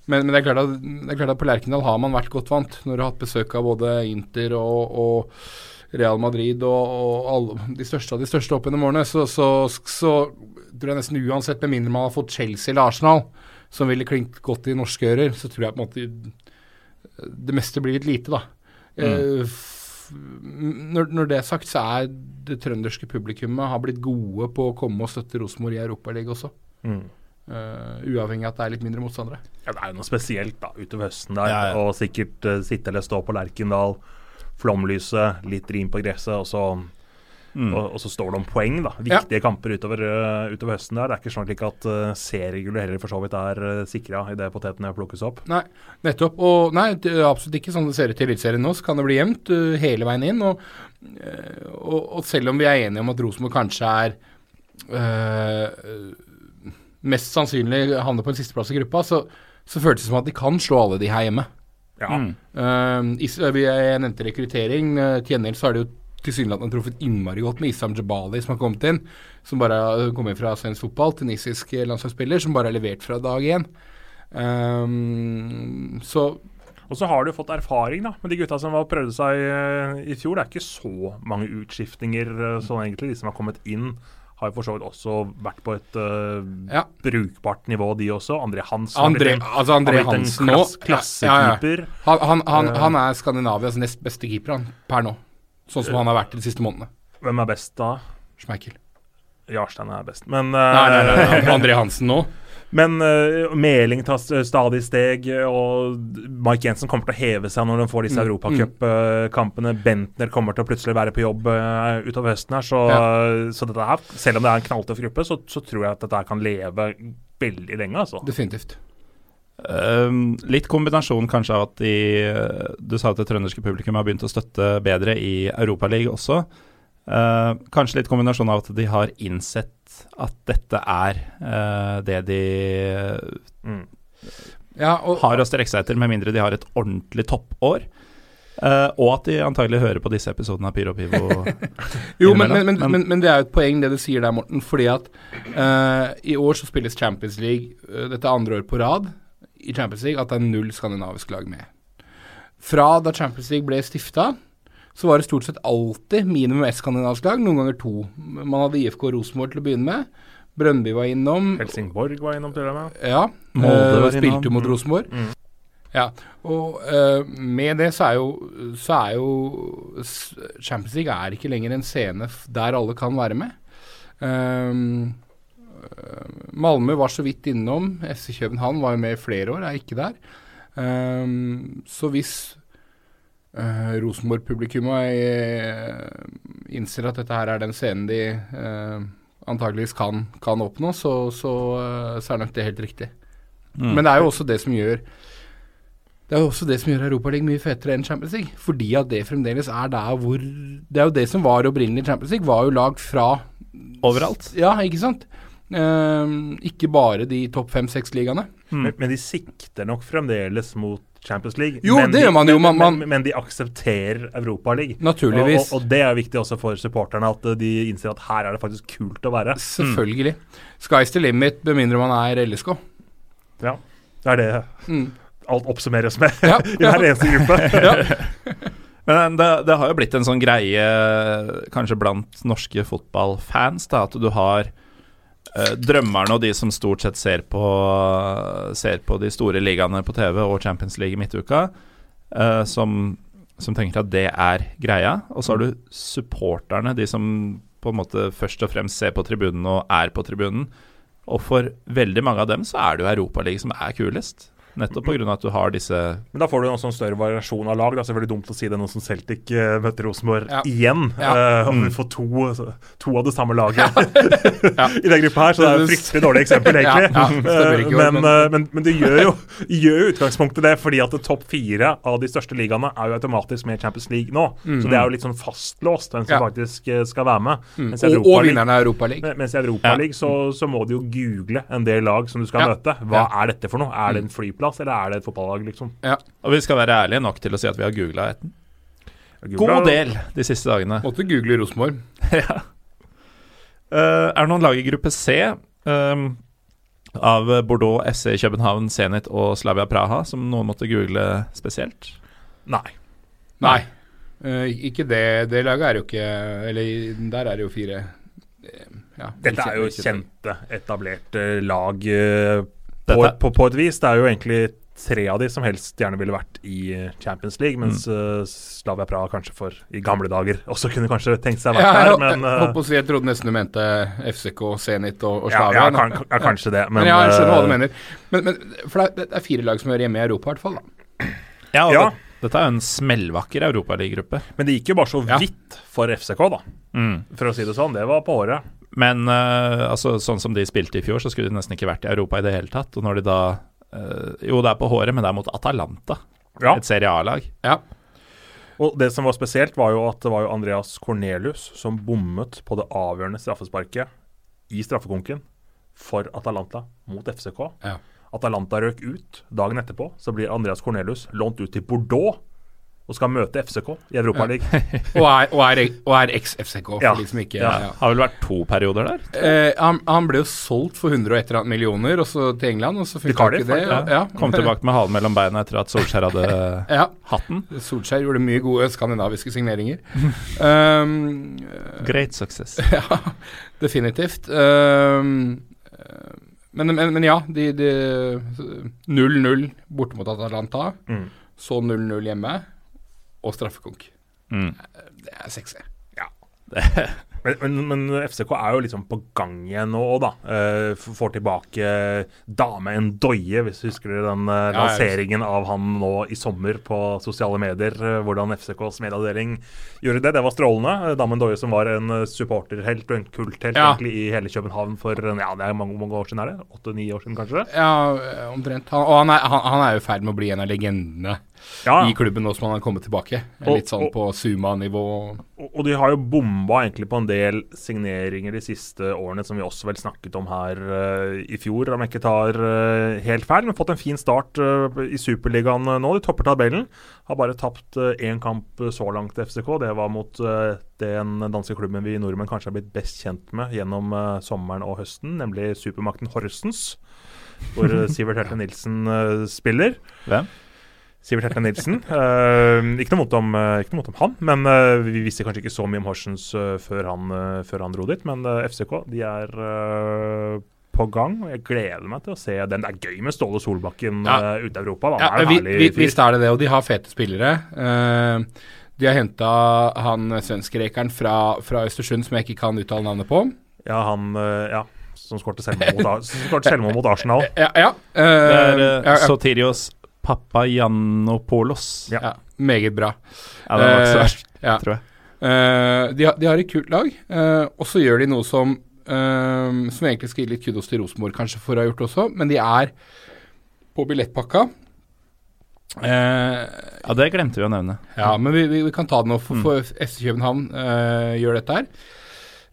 men, men det, er klart at, det er klart at på Lerkendal har man vært godt vant når du har hatt besøk av både Inter og, og Real Madrid og, og alle, de største av de største opp gjennom årene, så, så, så tror jeg nesten uansett, med mindre man har fått Chelsea eller Arsenal, som ville klinket godt i norske ører, så tror jeg på en måte det meste blir litt lite, da. Mm. når, når det er sagt, så er det trønderske publikummet har blitt gode på å komme og støtte Rosenborg i Europaligaen også.
Mm.
Uh, uavhengig av at det er litt mindre motstandere.
Ja, det er jo noe spesielt da, utover høsten der.
Ja, ja.
Og sikkert uh, sitte eller stå på Lerkendal, flomlyset, litt rim på gresset, og så,
Mm.
og, og så står det om poeng. da,
Ja.
Viktige kamper utover, eh, utover høsten der. Det er ikke slik at uh, seriegullet heller for så vidt er uh, sikra idet potetene plukkes opp.
Nei, nettopp. Og nei, det er absolutt ikke sånn det ser ut i Eliteserien nå. Så kan det bli jevnt uh, hele veien inn. Og, uh, og, og selv om vi er enige om at Rosenborg kanskje er eh, mest sannsynlig havner på en sisteplass i gruppa, så, så føles det som at de kan slå alle de her hjemme.
Ja,
Mm.
Uh, jeg nevnte rekruttering. eh, til gjengjeld så er det jo tilsynelatende truffet innmari godt med Isam Jabali, som har kommet inn. Som bare har inn fra svensk fotball, tunisisk landslagsspiller, som bare har levert fra dag én. Um, så
og så har du fått erfaring da, med de gutta som var prøvde seg uh, i fjor. Det er ikke så mange utskiftninger uh, sånn egentlig. De som har kommet inn, har for så vidt også vært på et uh,
ja.
brukbart nivå, de også. André Hansen
André,
en,
altså André Hansen nå
klassekeeper.
Ja, ja, han, han, han, han, er Skandinavias nest beste keeper han, per nå. Sånn som han har vært de siste månedene.
Hvem er best da?
Schmeichel.
Jarstein er best, men
nei, nei, nei, nei, André Hansen nå?
Men uh, Meling tar stadig steg, og Mike Jensen kommer til å heve seg når de får disse mm, europacupkampene. Uh, Bentner kommer til å plutselig være på jobb uh, utover høsten her. Så, ja. så, dette her, selv om det er en knalltøff gruppe, så, så, tror jeg at dette kan leve veldig lenge. altså.
Definitivt.
Uh, litt kombinasjon kanskje av at de Du sa at det trønderske publikum har begynt å støtte bedre i Europaligaen også. Uh, kanskje litt kombinasjon av at de har innsett at dette er uh, det de mm. ja, og, har å strekke seg etter, med mindre de har et ordentlig toppår. Uh, og at de antagelig hører på disse episodene av Pyro Pivo.
jo, men, men, men, men, det er jo et poeng det du sier der, Morten. Fordi at uh, i år så spilles Champions League uh, dette andre år på rad i Champions League at det er null skandinavisk lag med. Fra da Champions League ble stifta, så var det stort sett alltid minimum ett skandinavisk lag, noen ganger to. Man hadde IFK Rosenborg til å begynne med. Brøndby var innom.
Helsingborg var innom til og med.
Ja. Molde var spilte mot mm. Rosenborg. Mm. Ja, og uh, med det så er, jo, så er jo Champions League er ikke lenger en scene der alle kan være med. Um, Malmö var så vidt innom. FC København var jo med i flere år, er ikke der. Um, så hvis Uh, Rosenborg-publikummet innser at dette her er den scenen de uh, antageligvis kan, kan oppnå, så, så, uh, så, er nok det helt riktig. Mm. Men det er jo også det som gjør det er jo også det som gjør Europaligaen mye fetere enn Champions League. Fordi at det fremdeles er der hvor Det er jo det som var opprinnelig Champions League, var jo lag fra
Overalt.
Ja, ikke sant. Ikke bare de topp fem-seks ligaene.
Mm. Men, men de sikter nok fremdeles mot Champions League.
Jo,
men
det gjør man jo. Man,
men, de aksepterer Europaligaen.
Naturligvis.
Og, og, og, det er viktig også for supporterne, at de innser at her er det faktisk kult å være.
Selvfølgelig. Mm. Sky's the limit, med mindre man er LSK.
Ja, det er det mm. alt oppsummeres med ja, i hver eneste gruppe.
Men det, det, har jo blitt en sånn greie, kanskje blant norske fotballfans, da, at du har Uh, drømmerne og de som stort sett ser på, ser på de store ligaene på TV og Champions League i midtuka, uh, som, som, tenker at det er greia. Og så har du supporterne, de som på en måte først og fremst ser på tribunen og er på tribunen. Og for veldig mange av dem så er det jo Europaligaen som er kulest. Nettopp pga. at du har disse
Men da får du en sånn større variasjon av lag. Det er selvfølgelig dumt å si det nå som Celtic uh, møter Rosenborg ja. igjen. Ja. Uh, og vi får to, altså, to, av det samme laget i den gruppa her, så det er et fryktelig dårlig eksempel, egentlig. Ikke, men, men, men, det gjør jo gjør utgangspunktet det, fordi at topp fire av de største ligaene er jo automatisk med Champions League nå. Mm. Så det er jo litt sånn fastlåst hvem som faktisk skal være med.
Mm. og, og vinneren av Europaligaen.
Mens i Europaligaen så, så må du jo google en del lag som du skal møte. Hva er dette for noe? Er det en flyplass? Fotballplass, eller er det et fotballag, liksom?
Ja. Og vi skal være ærlige nok til å si at vi har googla etten. God del de siste dagene.
Måtte google Rosenborg.
ja. Uh, er det noen lag i gruppe C um, av Bordeaux, SC København, Zenit og Slavia Praha som noen måtte google spesielt?
Nei.
Nei. Uh, ikke det. Det laget er jo ikke Eller der er det jo fire.
Uh, ja, Dette er jo kjente, etablerte lag på, på, på, et vis. Det er jo egentlig tre av de som helst gjerne ville vært i Champions League, mens mm. uh, Slavia Praha kanskje for i gamle dager også kunne kanskje tenkt seg å være
ja,
der, men
uh, jeg, jeg, jeg, trodde nesten du mente FCK, Zenit og, og Slavia.
Ja, ja, kan, ja, kanskje det, men,
men ja, Jeg skjønner hva du mener. Men, men, for det er, fire lag som hører hjemme i Europa, i hvert fall. da.
Ja, og ja. Det, dette er jo en smellvakker europaligagruppe.
Men det gikk jo bare så vidt for FCK, da. Mm. For å si det sånn. Det var på håret.
Men uh, altså, sånn som de spilte i fjor, så skulle de nesten ikke vært i Europa i det hele tatt. Og når de da uh, Jo, det er på håret, men det er mot Atalanta. Ja. Et Serie A-lag.
Ja.
Og det som var spesielt, var jo at det var jo Andreas Cornelius som bommet på det avgjørende straffesparket i straffekonken for Atalanta mot FCK.
Ja.
Atalanta røk ut dagen etterpå. Så blir Andreas Cornelius lånt ut til Bordeaux og skal møte FCK i Europaligaen.
Og er, og er, og er eks-FCK,
Ja.
Liksom ikke
Ja.
ja.
Har vel vært to perioder der.
Eh, han, han ble jo solgt for 100 og et eller annet millioner og så til England, og så fikk
han
ikke det.
Ja.
og- Ja.
Kom tilbake med halen mellom beina etter at Solskjær hadde
Ja.
hatten.
Solskjær gjorde mye gode skandinaviske signeringer. um,
Great success.
ja, definitivt. Um, men, men, men ja, de, de 0-0 borte mot Atalanta.
Mm.
Så 0-0 hjemme, og straffekonk.
Mm.
Det er sexy.
Men, men, men FCK er jo liksom på gang igjen nå, da. Uh, får tilbake Dame Ndoye, hvis du husker den uh,
Ja, ja,
lanseringen av han nå i sommer på sosiale medier. Uh, hvordan FCKs medieavdeling gjorde det. Det var strålende. Eh, Dame doie som var en eh, supporterhelt og en kulthelt
Ja.
egentlig i hele København for eh, ja, det er mange, mange år siden, er det? Åtte-ni år siden, kanskje?
Ja, eh, omtrent. Han, og han er, han, han er jo i ferd med å bli en av legendene
Ja,
i klubben nå som han har kommet tilbake. Litt sånn
og-
på Zuma-nivå.
Og og de har jo bomba egentlig på en del signeringer de siste årene, som vi også vel snakket om her uh, i fjor, om jeg ikke tar uh, helt feil. Men fått en fin start uh, i Superligaen nå. De topper tabellen. Har bare tapt én kamp så langt til FCK. Det var mot den danske klubben vi nordmenn kanskje har blitt best kjent med gjennom sommeren og høsten, nemlig supermakten Horsens. Hvor Sivert Helte Nilsen spiller.
Hvem?
Sivert Helte Nilsen. Uh, ikke, noe mot om, uh, ikke noe vondt om han, men uh, vi visste kanskje ikke så mye om Horsens eh, før, han, eh, før han dro dit. Men eh, FCK de er eh, på gang, og jeg gleder meg til å se den. Det er gøy med Ståle Solbakken
Ja.
eh, ute i Europa. Da.
Ja,
er
vi, vi, visst er det det, og de har fete spillere. Eh, de har henta han svenskrekeren fra, fra Østersund som jeg ikke kan uttale navnet på.
Ja, han eh, ja, som skårte selvmål mot, Arsenal.
Ja, ja.
Det er
eh,
uh, Sotirios Papagiannopoulos.
Ja.
ja, meget bra.
Ja, det var ikke så
Eh,
verst,
ja.
tror jeg.
Uh, de, har, de har et kult lag, uh, og så gjør de noe som Som egentlig skal gi litt kudos til Rosenborg kanskje for å ha gjort også, men de er på billettpakka. Eh,
Ja, det glemte vi å nevne.
ja, men vi, vi, vi kan ta det nå, for, for FC København eh, gjør dette her.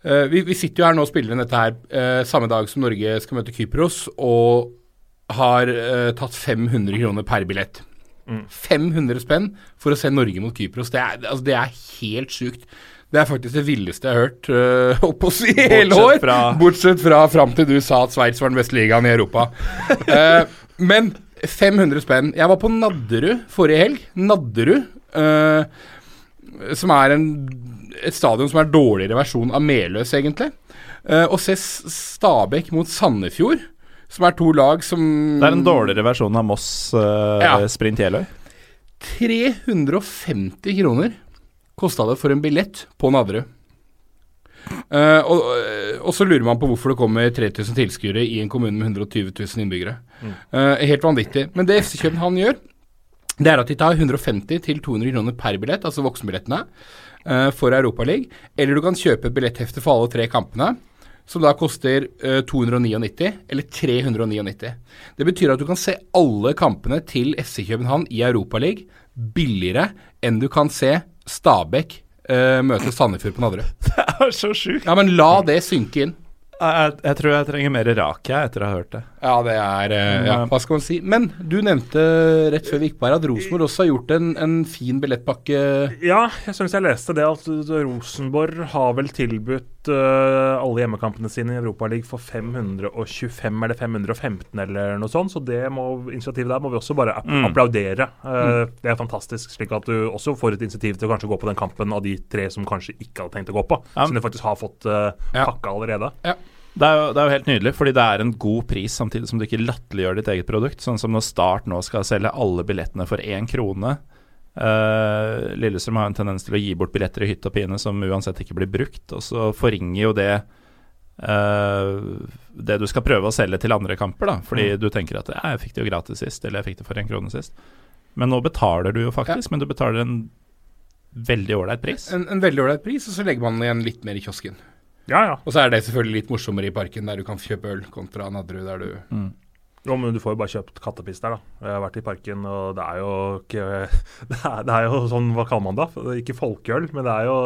Eh, vi, vi sitter jo her nå og spiller inn dette her samme dag som Norge skal møte Kypros, og har uh, tatt 500 kroner per billett.
Mm.
500 spenn for å se Norge mot Kypros. Det er, altså, det er helt sjukt. Det er faktisk det villeste jeg har hørt holdt på si i hele år.
Fra-
Bortsett fra fram til du sa at Sveits var den beste ligaen i Europa. uh, men 500 spenn. Jeg var på Nadderud forrige helg. Nadderud. uh, som er en, et stadion som er dårligere versjon av Meløs, egentlig. Uh, å se Stabæk mot Sandefjord, som er to lag som
Det er en dårligere versjon av Moss uh,
Ja.
Sprint Jeløy.
350 kroner kosta det for en billett på Nadderud. Uh, og, og så lurer man på hvorfor det kommer 3000 tilskuere i en kommune med 120 000 innbyggere. Eh, helt vanvittig. Men det FC København gjør, det er at de tar 150 til 200 kroner per billett, altså voksenbillettene, uh, for Europaligaen. Eller du kan kjøpe et billetthefte for alle tre kampene, som da koster uh, 299 eller 399. Det betyr at du kan se alle kampene til FC København i Europaligaen billigere enn du kan se Stabæk uh, møte Sandefjord på Nadderud.
Det er så sjukt.
Ja, men la det synke inn.
Jeg, jeg tror jeg trenger mer rak jeg etter å ha hørt det.
Ja, det er eh, Ja, hva skal man si. Men du nevnte rett før vi gikk på her at Rosenborg også har gjort en, en fin billettpakke.
Ja, jeg syns jeg leste det at Rosenborg har vel tilbudt eh, alle hjemmekampene sine i Europaligaen for 525 eller 515 eller noe sånt, så det må, initiativet der må vi også bare
Mm.
applaudere. Eh, Det er fantastisk, slik at du også får et initiativ til å kanskje gå på den kampen av de tre som kanskje ikke hadde tenkt å gå på,
Ja.
som du faktisk har fått uh,
Ja.
pakka allerede.
Det er, jo, det er jo helt nydelig, fordi det er en god pris samtidig som du ikke latterliggjør ditt eget produkt. Sånn som når Start nå skal selge alle billettene for én krone. Eh, Lillestrøm har en tendens til å gi bort billetter i hytt og pine som uansett ikke blir brukt, og så forringer jo det uh, det du skal prøve å selge til andre kamper, da. Fordi
Mm.
du tenker at ja, 'jeg fikk det jo gratis sist', eller 'jeg fikk det for en krone sist'. Men nå betaler du jo faktisk, men du betaler en veldig ålreit pris.
En, en veldig ålreit pris, og så legger man igjen litt mer i kiosken.
Ja, ja.
Og så er det selvfølgelig litt morsommere i parken, der du kan kjøpe øl, kontra Nadderud, der du
Mm.
Jo, men du får jo bare kjøpt kattepiss der, da. Jeg har vært i parken, og det er jo ikke Det er, det er jo sånn, hva kaller man det? Ikke folkeøl, men det er jo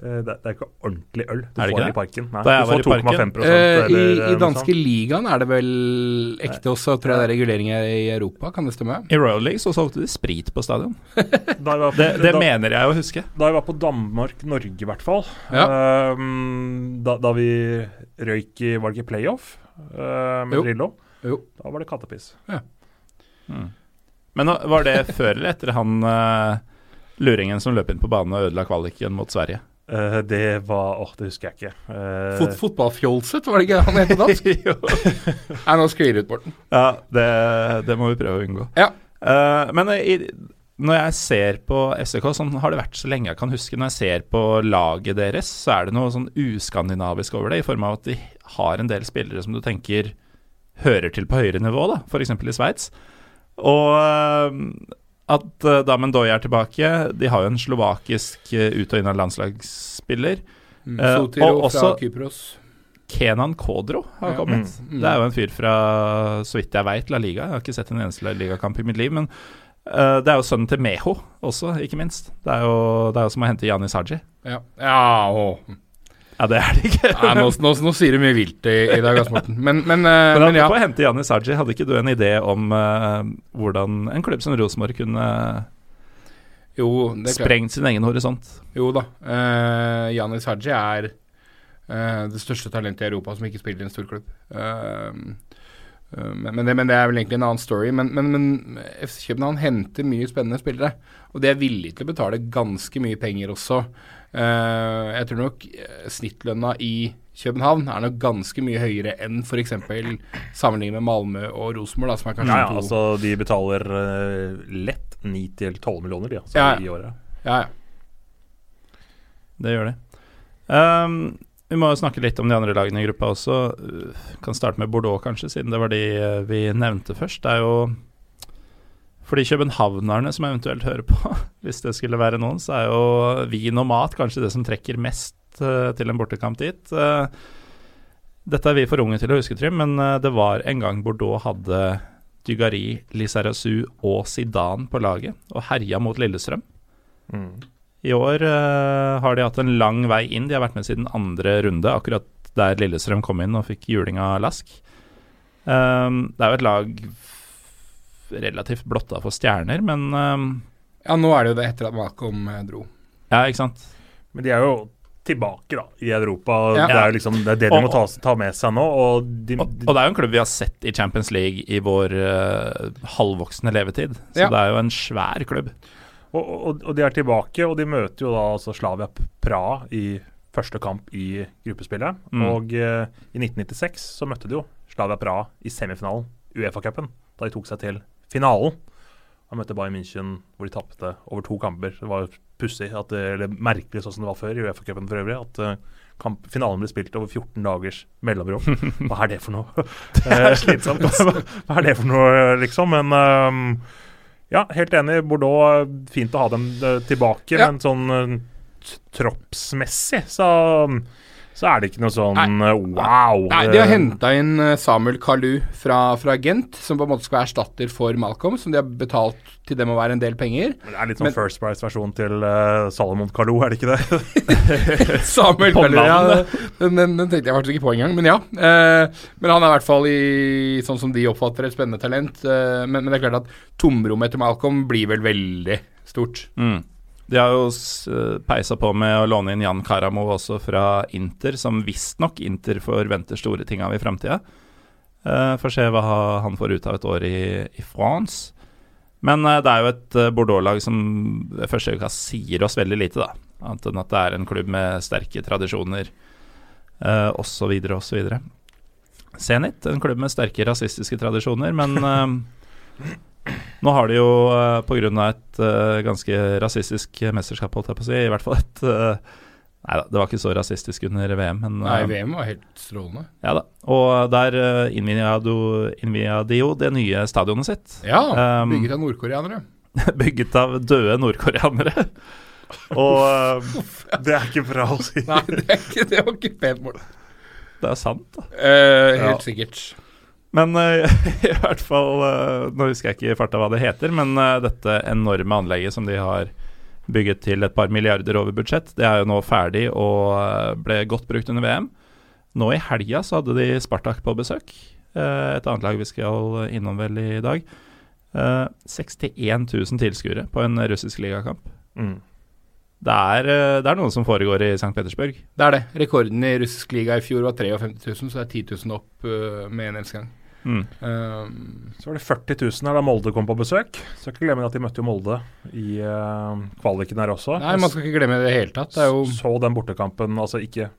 Eh, Det, det er ikke ordentlig øl du får
det?
i parken. Nei,
Da jeg
du får 2,5
Eh, I I danske ligaen er det vel ekte også, tror jeg det er reguleringer i Europa, kan det stemme?
I Royal League så solgte de sprit på stadion.
Da jeg var,
Det, det
da,
mener jeg å huske.
da jeg var på Danmark-Norge, i hvert fall,
Ja.
um, da, da vi røyk i Var det ikke playoff uh, med
Jo.
Drillo?
Jo.
Da var det kattepiss.
Mm. Men var det før eller etter han uh, luringen som løp inn på banen og ødela kvaliken mot Sverige?
Uh, det var Åh, det husker jeg ikke. Uh,
Fot Fotballfjolset, var det ikke han het på dansk?
jo.
Nei, nå sklir det ut, Morten.
Ja, det, det må vi prøve å unngå.
Ja.
Uh, men i, når jeg ser på SEK, sånn har det vært så lenge jeg kan huske, når jeg ser på laget deres, så er det noe sånn uskandinavisk over det, i form av at de har en del spillere som du tenker hører til på høyere nivå, da, f.eks. i Sveits. Og eh, at uh, Damen Doy er tilbake De har jo en slovakisk eh, ut- og innad landslagsspiller. Eh,
Sotiro
og også-
fra Kypros.
Kenan Kodro har
Ja.
kommet.
Mm.
Det er jo en fyr fra, så vidt jeg veit, La Liga. Jeg har ikke sett en eneste La Liga-kamp i mitt liv. Men uh, det er jo sønnen til Meho også, ikke minst. Det er jo, det er jo som å hente Janis Haji.
Ja, ja å.
Ja, det er det ikke.
Nei, nå, nå, nå sier du mye vilt i, i dag, Ass Morten. Men, men, uh,
Men
men ja.
På å hente Janni Saji, hadde ikke du en idé om uh, hvordan en klubb som Rosenborg kunne
Jo,
sprengt sin egen horisont?
Jo da. Uh, Janni Saji er det største talentet i Europa som ikke spiller i en stor klubb. Eh, eh, men, men, det, men det er vel egentlig en annen story. Men, men, men FC København henter mye spennende spillere. Og de er villige til å betale ganske mye penger også. Eh, jeg tror nok eh, snittlønna i København er nok ganske mye høyere enn f.eks. sammenlignet med Malmö og Rosenborg, som er kanskje
Ja, ja,
to
altså de betaler eh, lett 9-12 millioner de, altså,
Ja, ja.
i året.
ja, ja.
Det gjør de. Um, vi må snakke litt om de andre lagene i gruppa også. Kan starte med Bordeaux, kanskje, siden det var de vi nevnte først. Det er jo For de københavnerne som eventuelt hører på, hvis det skulle være noen, så er jo vin og mat kanskje det som trekker mest uh, til en bortekamp dit. Uh, dette er vi for unge til å huske, Trym, men uh, det var en gang Bordeaux hadde Dygari, Lizarazu og Zidane på laget og herja mot Lillestrøm.
Mm.
I år eh, har de hatt en lang vei inn. De har vært med siden andre runde, akkurat der Lillestrøm kom inn og fikk juling av Lask. Det er jo et lag relativt blotta for stjerner, men um,
ja, nå er det jo det etter at Malcolm eh, dro.
Ja, ikke sant.
Men de er jo tilbake da, i Europa.
Ja.
Det er jo liksom det, er det de
Og-
må ta, ta med seg nå. Og de,
Og, og det er jo en klubb vi har sett i Champions League i vår uh, halvvoksne levetid. Så
Ja.
det er jo en svær klubb.
Og, og, og de er tilbake, og de møter jo da altså Slavia Praha i første kamp i gruppespillet.
Mm.
Og uh, i 1996 så møtte de jo Slavia Praha i semifinalen, Uefa-cupen, da de tok seg til finalen. Han møtte Bayern München, hvor de tapte over to kamper. Det var pussig, eller merkelig sånn som det var før i Uefa-cupen for øvrig, at eh, kamp, finalen ble spilt over 14 dagers mellomrom. Hva er det for noe? det er slitsomt. hva, hva er det for noe, liksom? Men um, ja, helt enig. Bordeaux, fint å ha dem eh, tilbake,
Ja.
men sånn eh, troppsmessig så, så er det ikke noe sånn nei, wow.
Nei, De har
Eh,
henta inn eh, Samuel Kalu fra, fra Gent, som på en måte skal være erstatter for Malcolm, som de har betalt til dem å være en del penger.
Det er litt sånn
men-
First Price-versjon til uh, Salomon Kalou, er det ikke det?
Samuel Kalu, ja, den, den, den tenkte jeg faktisk ikke på engang, men ja. Uh, men han er i hvert fall i sånn som de oppfatter et spennende talent. Uh, men, men det er klart at tomrommet etter Malcolm blir vel veldig stort.
Mm. De har jo eh, peisa på med å låne inn Jan Karamo også fra Inter, som visstnok Inter forventer store ting av i framtida. Uh, Får se hva han får ut av et år i, i France. Men uh, det er jo et Bordeaux-lag som ved første øyekast sier oss veldig lite, da. Annet enn at det er en klubb med sterke tradisjoner, uh, osv., osv. Zenit, en klubb med sterke rasistiske tradisjoner, men eh, nå har de jo uh, pga. et eh, ganske rasistisk mesterskap, holdt jeg på å si, i hvert fall et eh, Nei da, det var ikke så rasistisk under VM, men
Nei,
eh,
VM var helt strålende.
ja da. Og der innvia de jo det nye stadionet sitt.
Ja, bygget av nordkoreanere.
Bygget av døde nordkoreanere. Og eh,
Det er ikke bra å si.
Nei, det, er ikke, det var ikke pent mål.
det er sant, da.
Eh, helt
Ja.
sikkert.
Men eh, i hvert fall eh, Nå husker jeg ikke i farta hva det heter, men eh, dette enorme anlegget som de har bygget til et par milliarder over budsjett. Det er jo nå ferdig og ble godt brukt under VM. Nå i helga så hadde de Spartak på besøk. Et annet lag vi skal innom vel i dag. Eh, 61 000 tilskuere på en russisk ligakamp.
Mm.
Det er, det er noe som foregår i St. Petersburg.
Det er det. Rekorden i russisk liga i fjor var 53 000, så det er 10 000 opp med en eneste gang.
Mm.
Um,
Så var det 40 000 her da Molde kom på besøk. Skal ikke glemme at de møtte jo Molde i uh, kvaliken her også.
nei, man skal ikke glemme det i det hele tatt. Det er jo
Så den bortekampen, altså ikke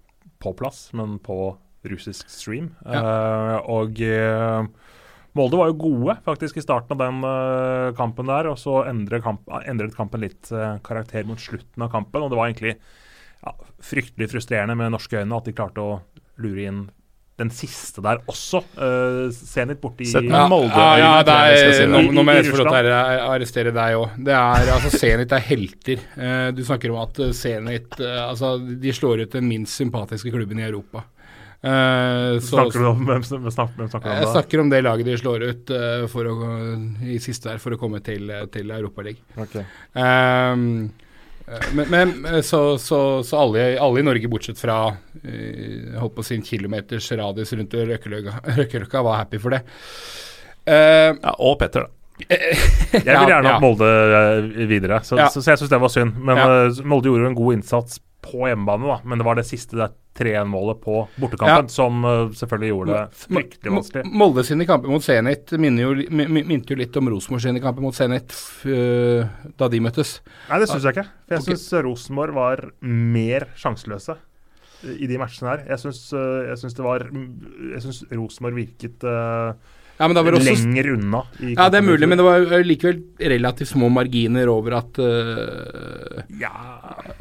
på plass, men på russisk stream. Eh, og eh, Molde var jo gode faktisk i starten av den eh, kampen der, og så endret, kamp, endret kampen litt eh, karakter mot slutten av kampen. Og det var egentlig ja, fryktelig frustrerende med norske øyne at de klarte å lure inn den siste der også. Uh, Zenit borti
Sett med
ja,
Molde
ja, ja,
si
er,
det.
nå, nå må jeg
i
få lov til å arrestere deg òg. Det er altså Zenit er helter. Uh, du snakker om at eh, Zenit eh, Altså, de slår ut den minst sympatiske klubben i Europa. Uh, så,
Snakker du om hvem, snakker, hvem snakker du om
jeg snakker om det laget de slår ut uh, for å, i siste der for å komme til, eh, til Europaligaen.
Ok.
Um, eh, men, men eh, så, så, så alle, alle i Norge, bortsett fra eh, holdt på å si en kilometers radius rundt Røkkeløkka, var happy for det. Uh,
Ja, og Petter, da.
Jeg vil gjerne
ja.
ja. Molde eh, videre, så,
Ja.
så, så jeg syns det var synd. Men
Ja.
eh, Molde gjorde jo en god innsats på hjemmebane, da. Men det var det siste det 3-1-målet på bortekampen som uh, selvfølgelig gjorde det fryktelig vanskelig.
Mo- Molde sine kamper mot Zenit minte jo, li- mi- mi- minte jo litt om Rosenborg sine kamper mot Zenit øh, da de møttes.
Nei, det syns jeg ikke. For jeg
Ok.
syns Rosenborg var mer sjanseløse i de matchene her. Jeg syns, uh, jeg syns det var Jeg syns Rosenborg virket eh,
Ja, men det var også
lenger unna.
Ja, det er mulig, men det var øh, likevel relativt små marginer over at uh,
Ja,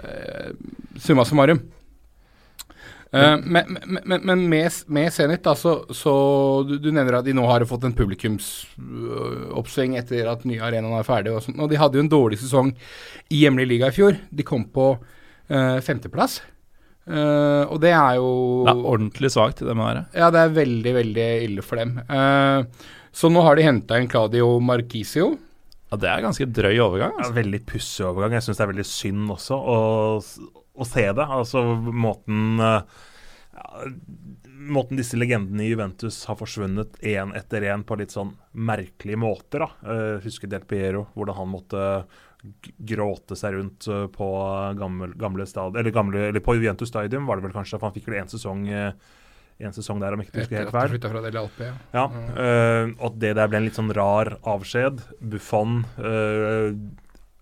uh, Summa summarum. Eh, men men, men, med, med Zenit, da, så, så du, du nevner at de nå har fått en publikumsoppsving etter at nye arenaen er ferdig. Og, sånt, og de hadde jo en dårlig sesong i hjemlig liga i fjor. De kom på eh, femteplass. Eh, og det er jo
Det er ordentlig svakt, det med være.
Ja, det er veldig, veldig ille for dem. Uh, så nå har de henta inn Claudio Marquisio.
Ja, Det er ganske drøy overgang.
ja
Altså.
veldig pussig overgang. Jeg syns det er veldig synd også å, å se det. Altså måten eh, ja, Måten disse legendene i Juventus har forsvunnet én etter én på litt sånn merkelige måter. da. Uh, husker Del Piero, hvordan han måtte gråte seg rundt eh, på gamle, gamle stad, eller, gamle, eller på Juventus Stadium, var det vel kanskje. For han fikk vel én sesong, eh, en sesong der, om ikke ikke husker
Etter
helt
at
feil.
fra Del Alpe. Ja.
Ja, øh, og at det der ble en litt sånn rar avskjed. Buffon uh,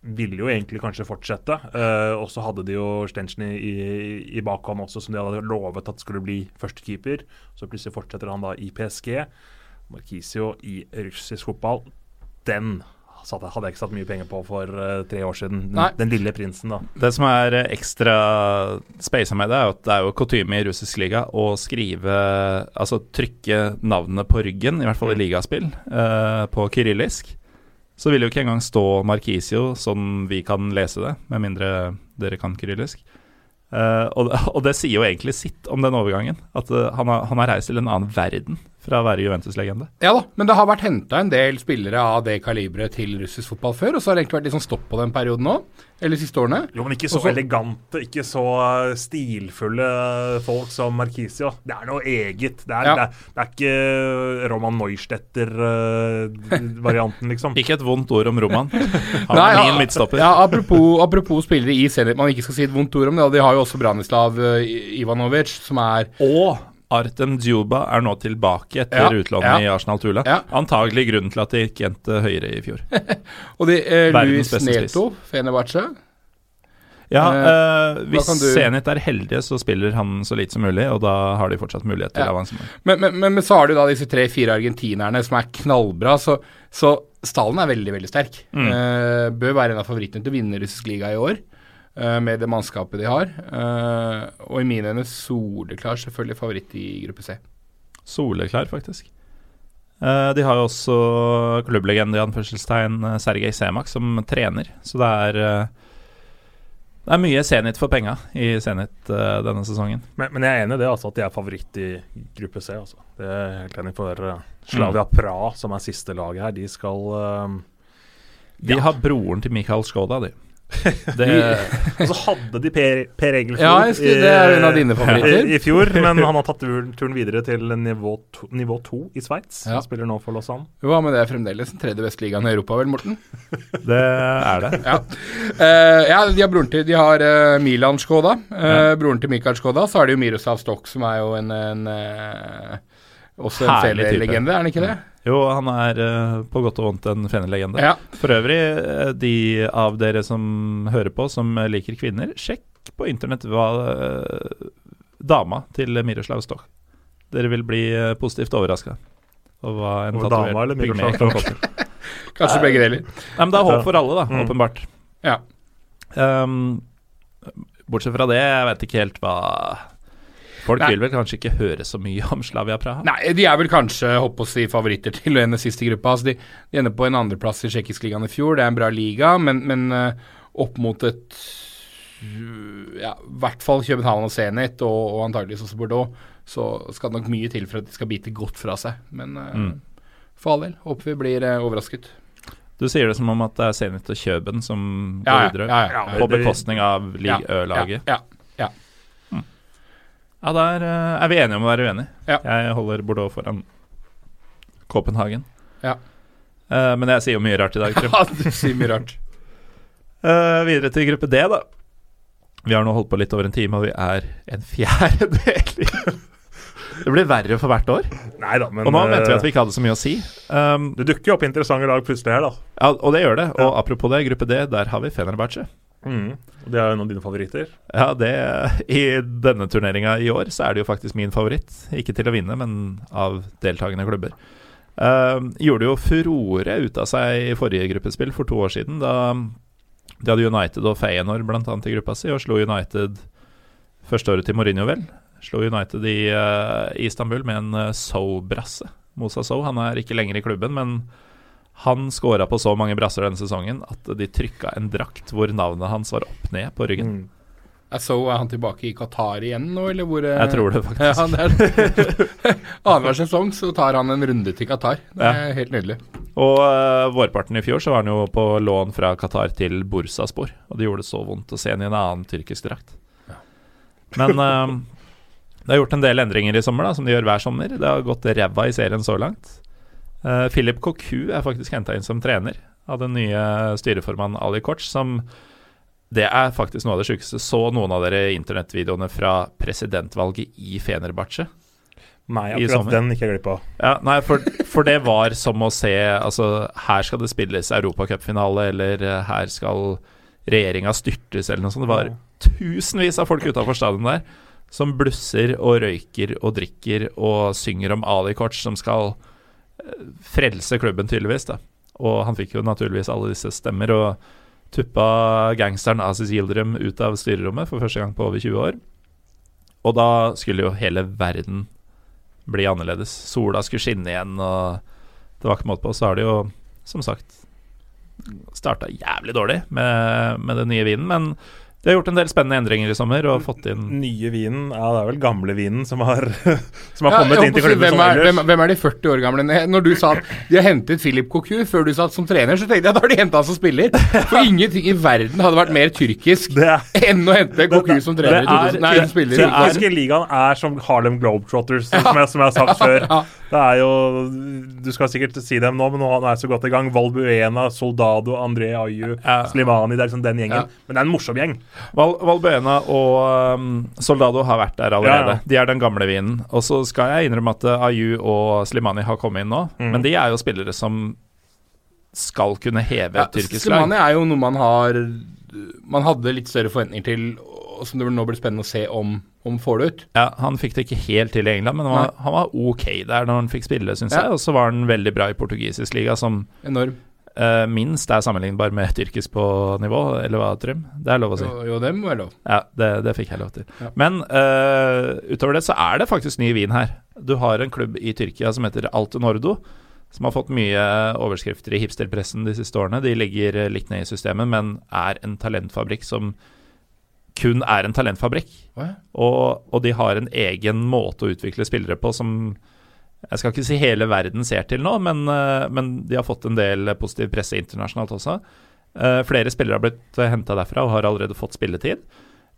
ville jo egentlig kanskje fortsette. Uh, og så hadde de jo Stenchen i, i, i bakhånd også, som de hadde lovet at skulle bli førstekeeper. Så plutselig fortsetter han da i PSG. Markisio i russisk fotball, den hadde jeg ikke satt mye penger på for øh, tre år siden. Den, den lille prinsen, da.
Det som er eh, ekstra speisa med det, er at det er jo kutyme i russisk liga å skrive Altså trykke navnet på ryggen, i hvert fall i ligaspill, eh, på kyrillisk. Så vil det jo ikke engang stå Markisio som vi kan lese det, med mindre dere kan kyrillisk. Eh, og, og det sier jo egentlig sitt om den overgangen. At uh, han, har, han har reist til en annen verden fra å være Juventus-legende.
Ja da, men det har vært henta en del spillere av det kaliberet til russisk fotball før, og så har det egentlig vært litt sånn stopp på den perioden nå, eller de siste årene.
Jo, men ikke så
Også-
elegante, ikke så uh, stilfulle folk som Markisio. Det er noe eget. Det er,
Ja.
det det er ikke Roman Neustetter-varianten, liksom.
Ikke et vondt ord om Roman. Han er min midtstopper.
Ja, apropos, apropos spillere i Zenit, man ikke skal si et vondt ord om det, og de har jo også Branislav eh, Ivanovic, som er
Og Artem Djuba er nå tilbake etter
Ja,
utlånet
ja.
i Arsenal Tula.
Ja.
Antagelig grunnen til at de ikke endte høyere i fjor.
Og de, eh,
Verdens
Luis. Neto, Fenebache.
Ja,
Eh,
eh, hvis
du-
Zenit er heldige, så spiller han så lite som mulig, og da har de fortsatt mulighet til
Ja.
avansement.
Men, men, men, men så har du da disse tre-fire argentinerne som er knallbra, så, så stallen er veldig, veldig sterk.
Mm.
Eh, bør være en av favorittene til å vinne russisk liga i år, eh, med det mannskapet de har. Eh, og i mine øyne soleklar selvfølgelig favoritt i gruppe C.
Soleklar, faktisk. Eh, de har jo også klubblegende i anførselstegn eh, Sergej Semak som trener, så det er eh, det er mye Zenit for penga i Zenit uh, denne sesongen.
Men, men jeg er enig i det, altså, at de er favoritt i gruppe C. Altså. Det er jeg helt enig for. uh, Slavia Pra, som er siste laget her, de skal uh,
De
Ja.
har broren til Mikael Skoda, de. Det,
Og så hadde de Per, per Egelfjord
Ja, jeg skulle, det er en av dine
i,
favoritter.
i fjor, men han har tatt turen, videre til nivå to, nivå to i Sveits.
Ja.
Han spiller nå for Lausanne.
Jo, men det er fremdeles den tredje beste ligaen i Europa, vel, Morten?
det er det.
Ja. uh, ja, de har broren til De har uh, Milan Skoda. eh, Broren til Mikael Skoda. Så er det jo Miroslav Stokk, som er jo en, en også en
Herlig.
Feller-legende, er han ikke det?
Jo, han er eh, på godt og vondt en fenelegende.
Ja.
For øvrig, eh, de av dere som hører på, som liker kvinner, sjekk på internett hva eh, dama til Miroslav Stoch Dere vil bli eh, positivt overraska. Og hva en tatovert pygme kan få til.
Kanskje begge deler.
Nei, men det er håp for alle, da,
Mm.
åpenbart.
Ja.
Um, bortsett fra det, jeg vet ikke helt hva Folk
Nei.
vil vel kanskje ikke høre så mye om Slavia Praha?
Nei, de er vel kanskje håper å si, favoritter til den siste gruppa. Altså, de, de ender på en andreplass i tsjekkisk ligaen i fjor. Det er en bra liga, men, men eh, opp mot et ja, i hvert fall København og Zenit, og, og antageligvis også Bordeaux, så skal det nok mye til for at de skal bite godt fra seg. Men eh,
Mm.
for all del, håper vi blir eh, overrasket.
Du sier det som om at det er Zenit og Kjøben som går
Ja, ja,
videre,
ja, ja,
ja.
på bekostning av
Ja,
Ø-laget.
Ja, ja,
der eh, er vi enige om å være uenige.
Ja.
Jeg holder Bordeaux foran Copenhagen.
Ja.
Uh, men jeg sier jo mye rart i dag, Trym.
ja. du sier mye rart.
uh, videre til gruppe D, da. Vi har nå holdt på litt over en time, og vi er en fjerdedel Det blir verre for hvert år.
Neida, men
Og nå mente vi at vi ikke hadde så mye å si. Um,
det dukker jo opp interessante lag plutselig her, da.
ja, og det gjør det. Og apropos det, gruppe D, der har vi Fenerbahçe.
Mm. Og Det er en av dine favoritter.
Ja, det I denne turneringa i år så er det jo faktisk min favoritt. Ikke til å vinne, men av deltakende klubber. Uh, gjorde jo furore ut av seg i forrige gruppespill for to år siden. Da de hadde United og Feyenoord annet i gruppa si, og slo United første året til Mourinho, vel. Slo United i uh, Istanbul med en uh, So-brasse. Mosa So. Han er ikke lenger i klubben, men han scora på så mange brasser denne sesongen at de trykka en drakt hvor navnet hans var opp ned på ryggen.
Mm.
Jeg så er han tilbake i Qatar igjen nå, eller hvor eh,
Jeg tror det, faktisk.
Ja, er Annenhver sesong så tar han en runde til Qatar. Det er helt nydelig.
Og uh, vårparten i fjor så var han jo på lån fra Qatar til Bursaspor. Og det gjorde det så vondt å se han i en annen tyrkisk drakt. Men uh, det er gjort en del endringer i sommer, da, som de gjør hver sommer. Det har gått ræva i serien så langt. Uh, Philip Cocu er faktisk henta inn som trener av den nye styreformannen Ali Koch, som Det er faktisk noe av det sjukeste. Så noen av dere internettvideoene fra presidentvalget i Fenerbahçe?
Nei, akkurat den gikk jeg glipp av.
Ja, nei, for, for det var som å se Altså, her skal det spilles europacupfinale, eller eh, her skal regjeringa styrtes, eller noe sånt. Det var tusenvis av folk utafor stadion der som blusser og røyker og drikker og synger om Ali Koch, som skal frelse klubben, tydeligvis. da Og han fikk jo naturligvis alle disse stemmer, og tuppa gangsteren Aziz Yildirim ut av styrerommet for første gang på over 20 år. Og da skulle jo hele verden bli annerledes. Sola skulle skinne igjen, og det var ikke måte på. Så har det jo, som sagt, starta jævlig dårlig med, med den nye vinen. Men de har gjort en del spennende endringer i sommer og fått inn
Nye vinen, ja det er vel gamle vinen som har, som har
Ja,
kommet inn til klubben
hvem,
som
er, hvem,
ellers.
hvem er de 40 år gamle? Når du sa at de har hentet Philip Cocu før du satt som trener, så tenkte jeg at da har de henta han som spiller. For ingenting i verden hadde vært mer tyrkisk
er
enn å hente Cocu som trener. i
det er-
2000 Nei, som spiller.
Den
2000.
ligaen er som Harlem Globetrotters, som, jeg, som jeg har sagt før.
Ja.
Det er jo Du skal sikkert si dem nå, men nå er jeg så godt i gang. Valbuena, Soldado, André Ayu,
Ja.
Slimani. Det er liksom den gjengen.
Ja.
Men det er en morsom gjeng.
Val Valbuena og um, Soldado har vært der allerede.
Ja, ja.
De er den gamle vinen. Og så skal jeg innrømme at uh, Ayu og Slimani har kommet inn nå,
Mm.
men de er jo spillere som skal kunne heve
Ja,
tyrkisk lag.
Slimani er jo noe man har Man hadde litt større forventninger til, som det nå blir spennende å se om, om får det ut.
Ja, Han fikk det ikke helt til i England, men han var, han var ok der når han fikk spille, syns
Ja.
jeg. Og så var han veldig bra i portugisisk liga, som
Enorm.
Uh, minst er sammenlignbar med tyrkisk på nivå, eller hva, Trym? Det er lov å si.
Jo, jo, det må være lov.
Ja, det, det fikk jeg lov til.
Ja.
Men uh, utover det så er det faktisk ny vin her. Du har en klubb i Tyrkia som heter Alte Nordo, som har fått mye overskrifter i hipsterpressen de siste årene. De ligger eh, litt ned i systemet, men er en talentfabrikk som kun er en talentfabrikk. Og, og de har en egen måte å utvikle spillere på som jeg skal ikke si hele verden ser til nå, men, eh, men de har fått en del positiv presse internasjonalt også. Eh, flere spillere har blitt henta derfra og har allerede fått spilletid.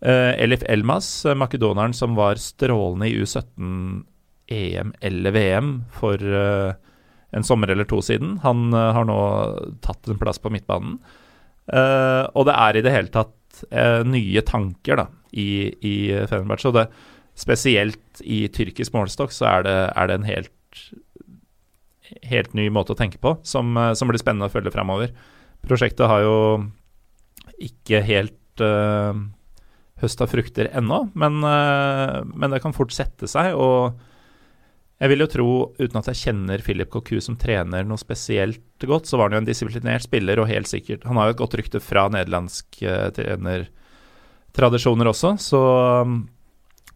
Uh, Elif Elmas, makedoneren som var strålende i U17 EM eller VM for en sommer eller to siden, han har nå tatt en plass på midtbanen. og det er i det hele tatt nye tanker da, i, i Fenerbahçe. Og det, spesielt i tyrkisk målestokk så er det, er det en helt, helt ny måte å tenke på, som, som blir spennende å følge fremover. Prosjektet har jo ikke helt uh, høsta frukter ennå, men, uh, men, det kan fort sette seg. Og jeg vil jo tro, uten at jeg kjenner Philip Cocu som trener noe spesielt godt, så var han jo en disiplinert spiller, og helt sikkert Han har jo et godt rykte fra nederlandsk uh, trenertradisjoner også, så um,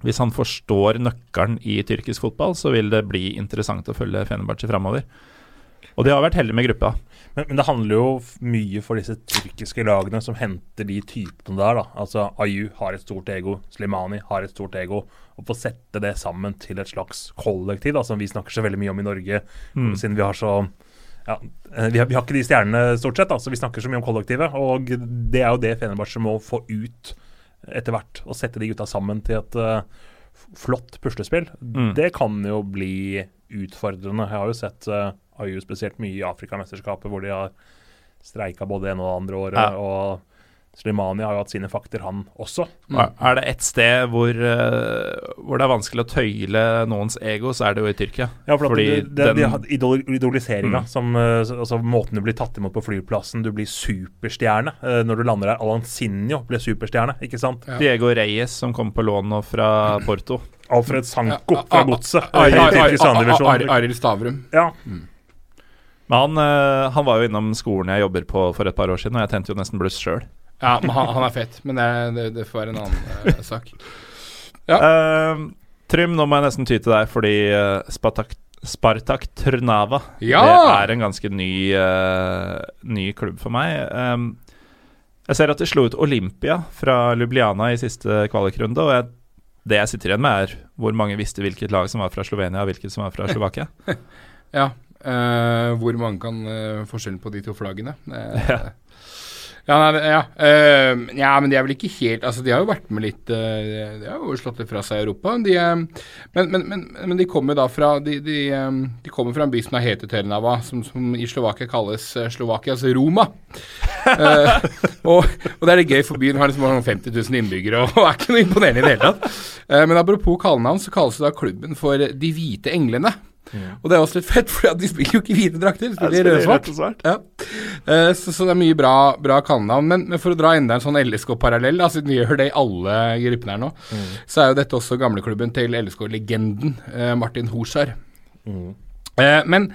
hvis han forstår nøkkelen i tyrkisk fotball, så vil det bli interessant å følge Fenerbahçe framover. Og de har vært heldige med gruppa.
Men, men, det handler jo mye for disse tyrkiske lagene som henter de typene der. da. Altså Ayu har et stort ego, Slimani har et stort ego. Å få sette det sammen til et slags kollektiv, da, som vi snakker så veldig mye om i Norge, mm. siden vi har så ja, eh, vi har, vi har, ikke de stjernene, stort sett, da, så vi snakker så mye om kollektivet. Og det er jo det Fenerbahçe må få ut etter hvert. Og sette de gutta sammen til et uh, flott puslespill. Mm. Det kan jo bli utfordrende. Jeg har jo sett uh, Ayu spesielt mye i Afrikamesterskapet, hvor de har streika både det ene og det andre året. Ja. og Slimani har jo hatt sine fakter, han også.
Mm. Er det ett sted hvor, uh, hvor, det er vanskelig å tøyle noens ego, så er det jo i Tyrkia.
Ja, for Fordi det, det, den, de idol idoliseringa, mm. som uh, altså måten du blir tatt imot på flyplassen, du blir superstjerne uh, når du lander der. Alansinho ble superstjerne, ikke sant?
Ja. Diego Reyes, som kom på lån nå fra Porto.
Alfred Sanko fra Godset.
Arild Stavrum.
Ja. Mm.
Men han, han, var jo innom skolen jeg jobber på for et par år siden, og jeg tente jo nesten bluss sjøl.
Ja, men han, han, er fett, men det, det, det får være en annen uh, sak.
Ja. Uh, Trym, nå må jeg nesten ty til deg, fordi uh, Spartak, Spartak Trnava ja! Det er en ganske ny, ny klubb for meg. Um, jeg ser at de slo ut Olympia fra Lubliana i siste kvalikrunde. Og jeg, det jeg sitter igjen med, er hvor mange visste hvilket lag som var fra Slovenia, og hvilket som var fra Slovakia.
ja. Hvor mange kan forskjellen på de to flaggene? ja. Ja, nei, ja. Uh, ja, men de er vel ikke helt Altså, de har jo vært med litt uh, De har jo slått litt fra seg i Europa. De, uh, men, men, men, men, de kommer da fra De, de, um, de kommer fra en by som heter Ternava, som, som i Slovakia kalles Slovakia, altså Roma. og, og, det er litt gøy, for byen har liksom 50 000 innbyggere og, og er ikke noe imponerende i det hele tatt. men apropos kallenavn, så kalles det da klubben for De hvite englene. Mm. Og det er også litt fett, for de spiller jo ikke hvite drakter, de spiller rødsvart. Ja. Uh, så, så, det er mye bra, bra kallenavn. Men, men, for å dra enda en sånn LSK-parallell, siden vi gjør det i alle gruppene her nå, mm. så er jo dette også gamleklubben til LSK-legenden uh, Martin Horsar. Mm. Uh, men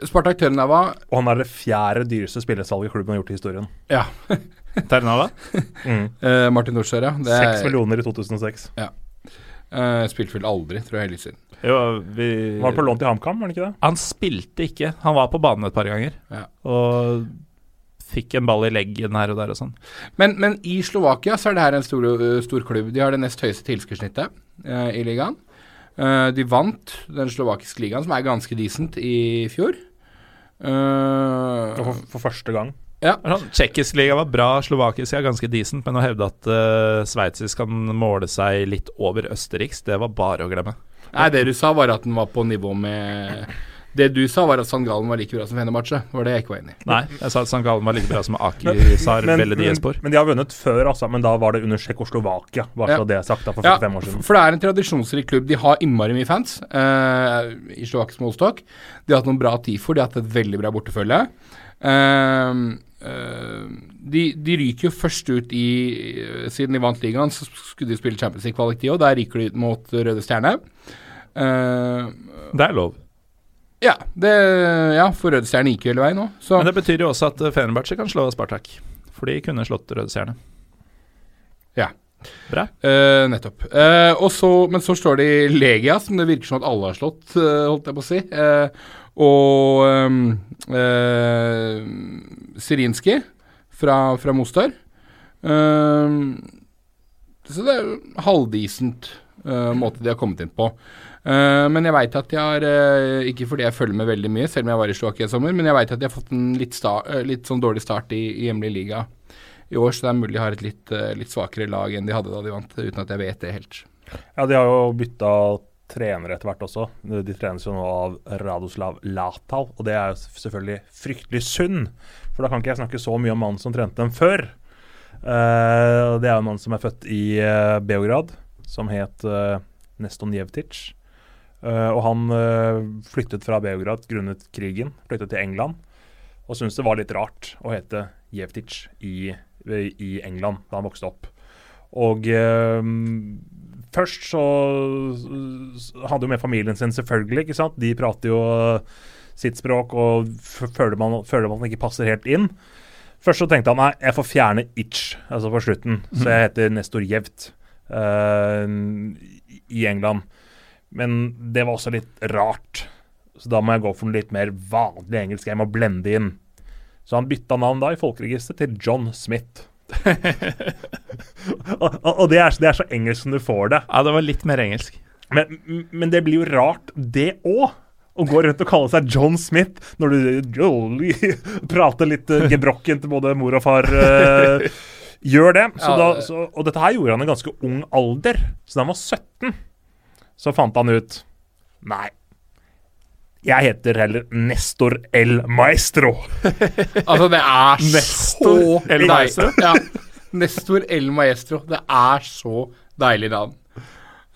Spartak Tørnava
Og han er det fjerde dyreste spillersalget klubben har gjort i historien.
Ja.
Tørnava?
mm. Martin Horsar, ja.
Seks millioner i 2006.
Ja. Uh, spilte vel aldri, tror jeg, Eliteserien.
Jo, vi
Var på lån til HamKam, var han ikke det?
Han spilte ikke. Han var på banen et par ganger. Ja. Og fikk en ball i leggen her og der og sånn.
Men, men, i Slovakia så er det her en stor, stor klubb. De har det nest høyeste tilskuddssnittet eh, i ligaen. Eh, de vant den slovakiske ligaen, som er ganske decent, i fjor.
Uh, for, for, første gang.
Ja. Sånn, Tsjekkisk liga var bra, slovakisk er ganske decent, men å hevde at uh, sveitsisk kan måle seg litt over østerriks, det var bare å glemme.
Nei, det du sa, var at den var på nivå med det du sa, var at San Galen var like bra som Fenerbahçe. var det jeg ikke var enig
i. Nei, jeg sa at San Galen var like bra som Akisar Belediespor.
Men, men de har vunnet før, altså. Men da var det under Tsjekkoslovakia, bare ja. det er sagt, da, for ja, år siden.
For det er en tradisjonsrik klubb. De har innmari mye fans uh, i slovakisk målestokk. De har hatt noen bra tifor, de har hatt et veldig bra bortefølge. Uh, uh, de, de, ryker jo først ut i Siden de vant ligaen, så skulle de spille Champions League-kvalik, og der ryker de ut mot Røde Stjerne.
Uh, det er lov.
Ja, det, ja for Røde Stjerne gikk jo hele veien nå.
Så. Men det betyr jo også at Fenerbahçe kan slå Spartak. For de kunne slått Røde Stjerne.
Ja.
Bra.
Uh, nettopp. Uh, så, men så står det Legia, som det virker som at alle har slått, holdt jeg på å si. og um, Sirinski fra, fra Mostar. så det er halvdisent uh, måte de har kommet inn på. Uh, men jeg veit at de har uh, Ikke fordi jeg følger med veldig mye, selv om jeg var i Slovakia i sommer, men jeg veit at de har fått en litt, sta, litt sånn dårlig start i, i hjemlig liga i år, så det er mulig de har et litt, litt svakere lag enn de hadde da de vant, uten at jeg vet det helt.
Ja, de har jo bytta trenere etter hvert også. De trenes jo nå av Radoslav Latal, og det er jo selvfølgelig fryktelig synd. For da kan ikke jeg snakke så mye om mannen som trente dem før. Uh, det er en mann som er født i uh, Beograd, som het uh, Neston Jevtic. Og han flyttet fra Beograd grunnet krigen, flyttet til England. Og syntes det var litt rart å hete Jevtic i, i England da han vokste opp. Og først så hadde jo med familien sin, selvfølgelig. ikke sant? De prater jo sitt språk og føler man, føler man ikke passer helt inn. Først så tenkte han nei, jeg får fjerne itch, altså på slutten. Så jeg heter Nestor Jevt uh, i England. Men det var også litt rart. Så da må jeg gå for noe litt mer vanlig engelsk. Jeg må blende inn. Så han bytta navn da i folkeregisteret til John Smith. og, og det, er, det, er, så engelsk som du får det.
Ja, det var litt mer engelsk.
Men, men det blir jo rart, det òg. Å gå rundt og kalle seg John Smith når du jolly, prater litt uh, gebrokken til både mor og far. Uh, gjør det. Så da, så, og dette her gjorde han i ganske ung alder. Så da han var 17, så fant han ut Nei, jeg heter heller Nestor El Maestro.
altså, det er Nestor så El Maestro? ja. Nestor El Maestro. Det er så deilig navn.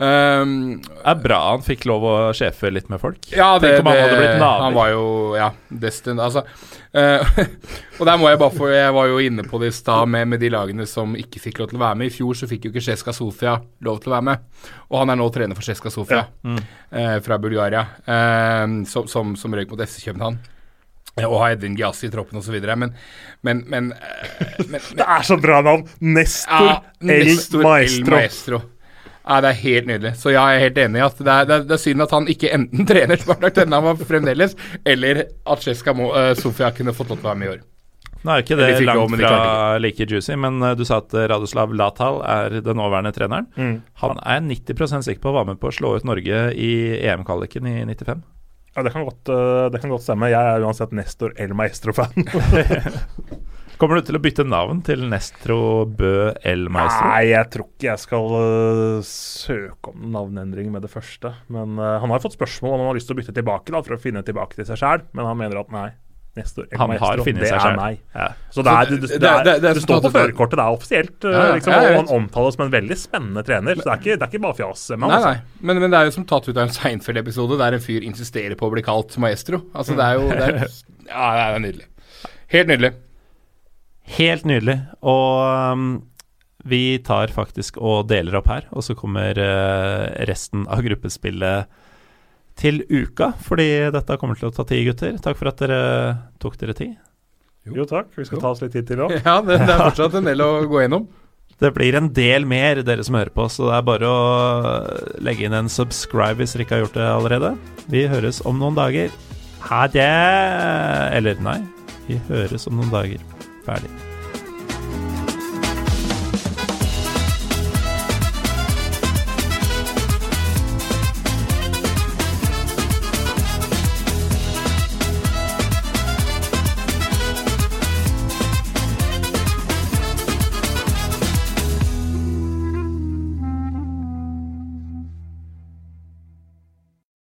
Um, det er bra han fikk lov å sjefe litt med folk.
Ja, det, Tenk om han hadde blitt naver. Han var jo Ja, destined, altså. Uh, og der må jeg bare få Jeg var jo inne på det i stad med, med, de lagene som ikke fikk lov til å være med. I fjor så fikk jo ikke Sjeska Sofia lov til å være med. Og han er nå trener for Sjeska Sofia ja. mm. uh, fra Bulgaria, uh, som, som, som røyk mot FC København og ha Edvin Giassi i troppen osv. Men, men, men,
men, Det er så bra navn! Nestor, ja, Nestor El Maestro. El Maestro.
Ja, Det er helt nydelig. Så ja, jeg er helt enig i at det er, det, er, det er, synd at han ikke enten trener Spartak Tønnhamar fremdeles, eller at Cesca uh, Sofia kunne fått lov til å være med i år.
Nå er ikke det langt fra like juicy, men uh, du sa at uh, Radoslav Latal er den nåværende treneren. Mm. Han er 90% sikker på å være med på å slå ut Norge i EM-kvaliken i 95.
Ja, det kan, godt, det kan godt stemme. Jeg er uansett Nestor El Maestro-fan.
Kommer du til å bytte navn til Nestro Bø El Maestro?
Nei, jeg tror ikke jeg skal uh, søke om navneendring med det første. Men uh, Han har fått spørsmål om han har lyst til å bytte tilbake da, for å finne tilbake til seg sjæl, men han mener at nei. Nestor
han
Maestro,
har funnet seg sjøl.
Ja. Så det, er, det, det, det, er, det, står på førerkortet, det er offisielt. Ja, ja, liksom, og han omtales som en veldig spennende trener. Så det er ikke, det er ikke bare fjas.
nei, altså. nei. Men, men, det er jo som tatt ut av en Seinfeld-episode der en fyr insisterer på å bli kalt maestro. Altså, det er jo det er, Ja, det er nydelig. Helt nydelig.
Helt nydelig. Og um, vi tar faktisk og deler opp her, og så kommer uh, resten av gruppespillet til uka, fordi dette kommer til å ta tid, gutter. Takk for at dere tok dere tid.
Jo, jo takk. Vi skal jo. ta oss litt tid til òg.
Ja, det, det, er fortsatt en del å gå gjennom.
Det blir en del mer, dere som hører på, så det er bare å legge inn en subscribe hvis dere ikke har gjort det allerede. Vi høres om noen dager. Ha det! Eller nei, vi høres om noen dager. Ferdig.